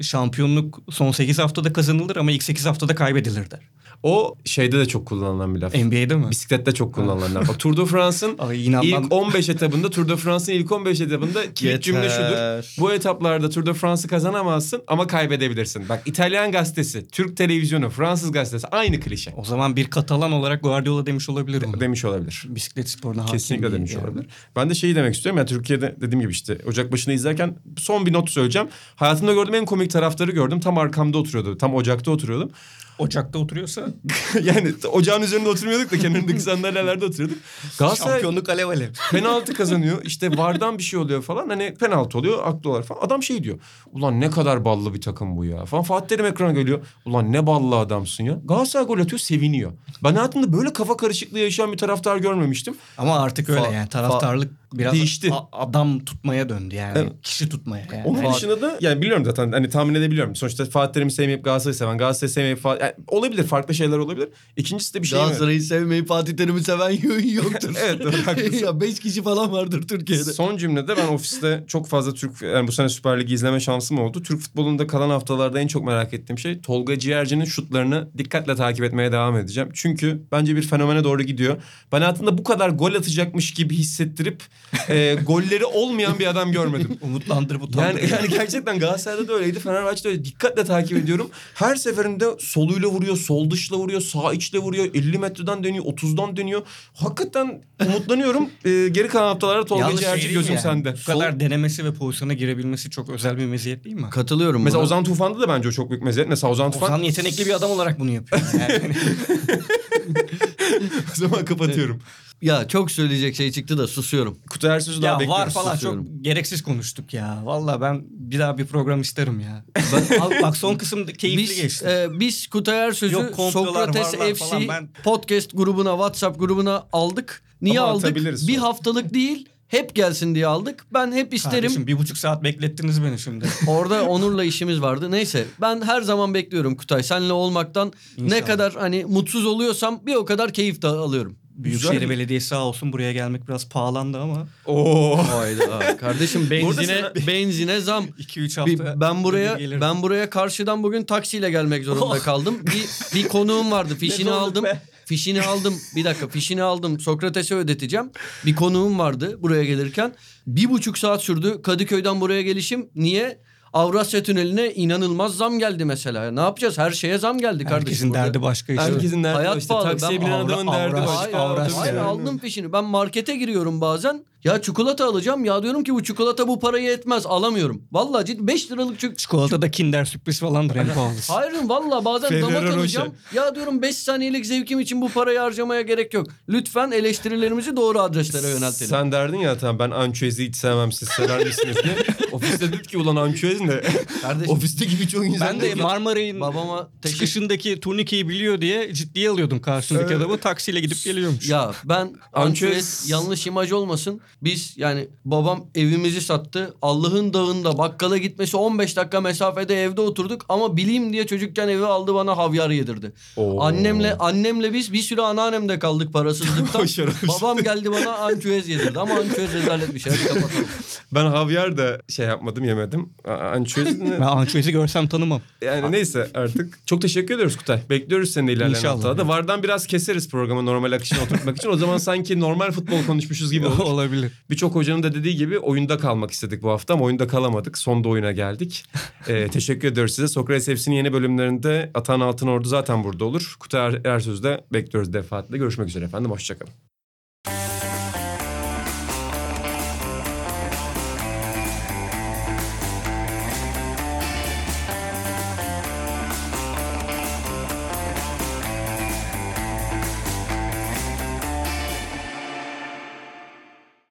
Şampiyonluk son 8 haftada kazanılır ama ilk 8 haftada kaybedilir der. O şeyde de çok kullanılan bir laf. NBA'de mi? Bisiklette çok kullanılan laf. Tour de France'ın ilk 15 etabında Tour de France'ın ilk 15 etabında kilit cümle şudur. Bu etaplarda Tour de France'ı kazanamazsın ama kaybedebilirsin. Bak İtalyan gazetesi, Türk televizyonu, Fransız gazetesi aynı klişe. O zaman bir Katalan olarak Guardiola demiş olabilir mi? Demiş olabilir. Bisiklet sporuna hakim Kesinlikle demiş yani. olabilir. Ben de şeyi demek istiyorum. Yani Türkiye'de dediğim gibi işte Ocak başını izlerken son bir not söyleyeceğim. Hayatımda gördüğüm en komik taraftarı gördüm. Tam arkamda oturuyordu. Tam ocakta oturuyordum. Ocakta oturuyorsa yani ocağın üzerinde oturmuyorduk da kenarındaki sandalyelerde oturuyorduk. Galatasaray şampiyonluk alev alev. penaltı kazanıyor. İşte vardan bir şey oluyor falan. Hani penaltı oluyor, aklılar falan. Adam şey diyor. Ulan ne kadar ballı bir takım bu ya. Falan Fatih Terim ekrana geliyor. Ulan ne ballı adamsın ya. Galatasaray gol atıyor, seviniyor. Ben hayatımda böyle kafa karışıklığı yaşayan bir taraftar görmemiştim. Ama artık öyle Fa- yani taraftarlık biraz Değişti. a- adam tutmaya döndü yani. Evet. Kişi tutmaya yani. Onun Fatih- dışında da yani biliyorum zaten hani tahmin edebiliyorum. Sonuçta Fatih Terim'i sevmeyip Galatasaray'ı seven, Galatasaray'ı sevmeyip Fatih... Yani olabilir farklı şeyler olabilir. İkincisi de bir şey mi? Galatasaray'ı sevmeyi Fatih Terim'i seven yoktur. Evet, doğru, haklısın. ya 5 kişi falan vardır Türkiye'de. Son cümlede ben ofiste çok fazla Türk yani bu sene Süper Lig'i izleme şansım oldu. Türk futbolunda kalan haftalarda en çok merak ettiğim şey Tolga Ciğerci'nin şutlarını dikkatle takip etmeye devam edeceğim. Çünkü bence bir fenomene doğru gidiyor. Ben hayatımda bu kadar gol atacakmış gibi hissettirip e, golleri olmayan bir adam görmedim. Umutlandırıp utandırıp. Yani, yani gerçekten Galatasaray'da da öyleydi. Fenerbahçe'de öyle. Dikkatle takip ediyorum. Her seferinde soluyla vuruyor, sol dışla vuruyor, sağ içle vuruyor. 50 metreden dönüyor, 30'dan dönüyor. Hakikaten umutlanıyorum. Ee, geri kalan haftalarda Tolga Ciğerci şey gözüm yani? sende. Bu kadar denemesi ve pozisyona girebilmesi çok özel bir meziyet değil mi? Katılıyorum Mesela buna. Ozan Tufan'da da bence o çok büyük meziyet. Mesela Ozan Tufan... Ozan yetenekli bir adam olarak bunu yapıyor. Yani. O zaman kapatıyorum. Ya çok söyleyecek şey çıktı da susuyorum. Kutay Ersöz'ü daha ya var falan susuyorum. çok gereksiz konuştuk ya. Valla ben bir daha bir program isterim ya. Ben, bak son kısım keyifli biz, geçti. e, biz Kutay Ersöz'ü Yok, komplolar, Sokrates varlar FC falan, ben- podcast grubuna, WhatsApp grubuna aldık. Niye Ama aldık? atabiliriz Bir sonra. haftalık değil, hep gelsin diye aldık. Ben hep isterim. Kardeşim bir buçuk saat beklettiniz beni şimdi. Orada Onur'la işimiz vardı. Neyse ben her zaman bekliyorum Kutay. Seninle olmaktan ne İnşallah. kadar hani mutsuz oluyorsam bir o kadar keyif de alıyorum. Büyükşehir. Belediyesi sağ olsun buraya gelmek biraz pahalandı ama. Oo. Hayda kardeşim benzine sana- benzine zam. 2-3 Bir, hafta. ben buraya ben buraya karşıdan bugün taksiyle gelmek zorunda Oh. kaldım. Bir bir konuğum vardı. Fişini aldım. be. Fişini aldım. Bir dakika fişini aldım. Sokrates'e ödeteceğim. Bir konuğum vardı buraya gelirken. Bir buçuk saat sürdü Kadıköy'den buraya gelişim. Niye? Avrasya Tüneli'ne inanılmaz zam geldi mesela. Ne yapacağız? Her şeye zam geldi kardeşim. Herkesin burada. derdi başka işte. Herkesin derdi Hayat işte. pahalı. Taksiye Ben binen Avra- adamın derdi Avras- başka. Hayır, Avras- hayır, aldım fişini. Ben markete giriyorum bazen. Ya çikolata alacağım. Ya diyorum ki bu çikolata bu parayı etmez. Alamıyorum. Vallahi ciddi 5 liralık çikolata. Çikolata da kinder sürpriz falandır en pahalısı. Hayır valla bazen damak alacağım. Ya diyorum 5 saniyelik zevkim için bu parayı harcamaya gerek yok. Lütfen eleştirilerimizi doğru adreslere yöneltelim. Sen derdin ya tamam ben ançüezi hiç sevmem siz sever misiniz diye. Ofiste dedik ki ulan ançüez ne? Kardeşim Ofiste gibi çok insan. Ben de Marmaray'ın babama teşekkür çıkışındaki turnikeyi biliyor diye ciddiye alıyordum karşımdaki adamı. Taksiyle gidip geliyormuş. Ya ben ançüez yanlış imaj olmasın. Biz yani babam evimizi sattı. Allah'ın dağında bakkala gitmesi 15 dakika mesafede evde oturduk ama bileyim diye çocukken evi aldı bana havyar yedirdi. Oo. Annemle annemle biz bir süre anneannemde kaldık parasızlıktan. Babam geldi bana ançüez yedirdi ama ançüez rezalet bir şey. Ben havyar da şey yapmadım yemedim. A- Ançüez ne? Ben ançüezi görsem tanımam. Yani neyse artık. Çok teşekkür ediyoruz Kutay. Bekliyoruz seni de ilerleyen İnşallah. haftalarda. Vardan biraz keseriz programı normal akışına oturtmak için. O zaman sanki normal futbol konuşmuşuz gibi olur. Olabilir. Birçok hocanın da dediği gibi oyunda kalmak istedik bu hafta ama oyunda kalamadık. Sonda oyuna geldik. Ee, teşekkür ediyoruz size. Sokrates FC'nin yeni bölümlerinde Atan Altınordu zaten burada olur. Kutay Er- Ersöz'de bekliyoruz defaatle. Görüşmek üzere efendim. Hoşçakalın.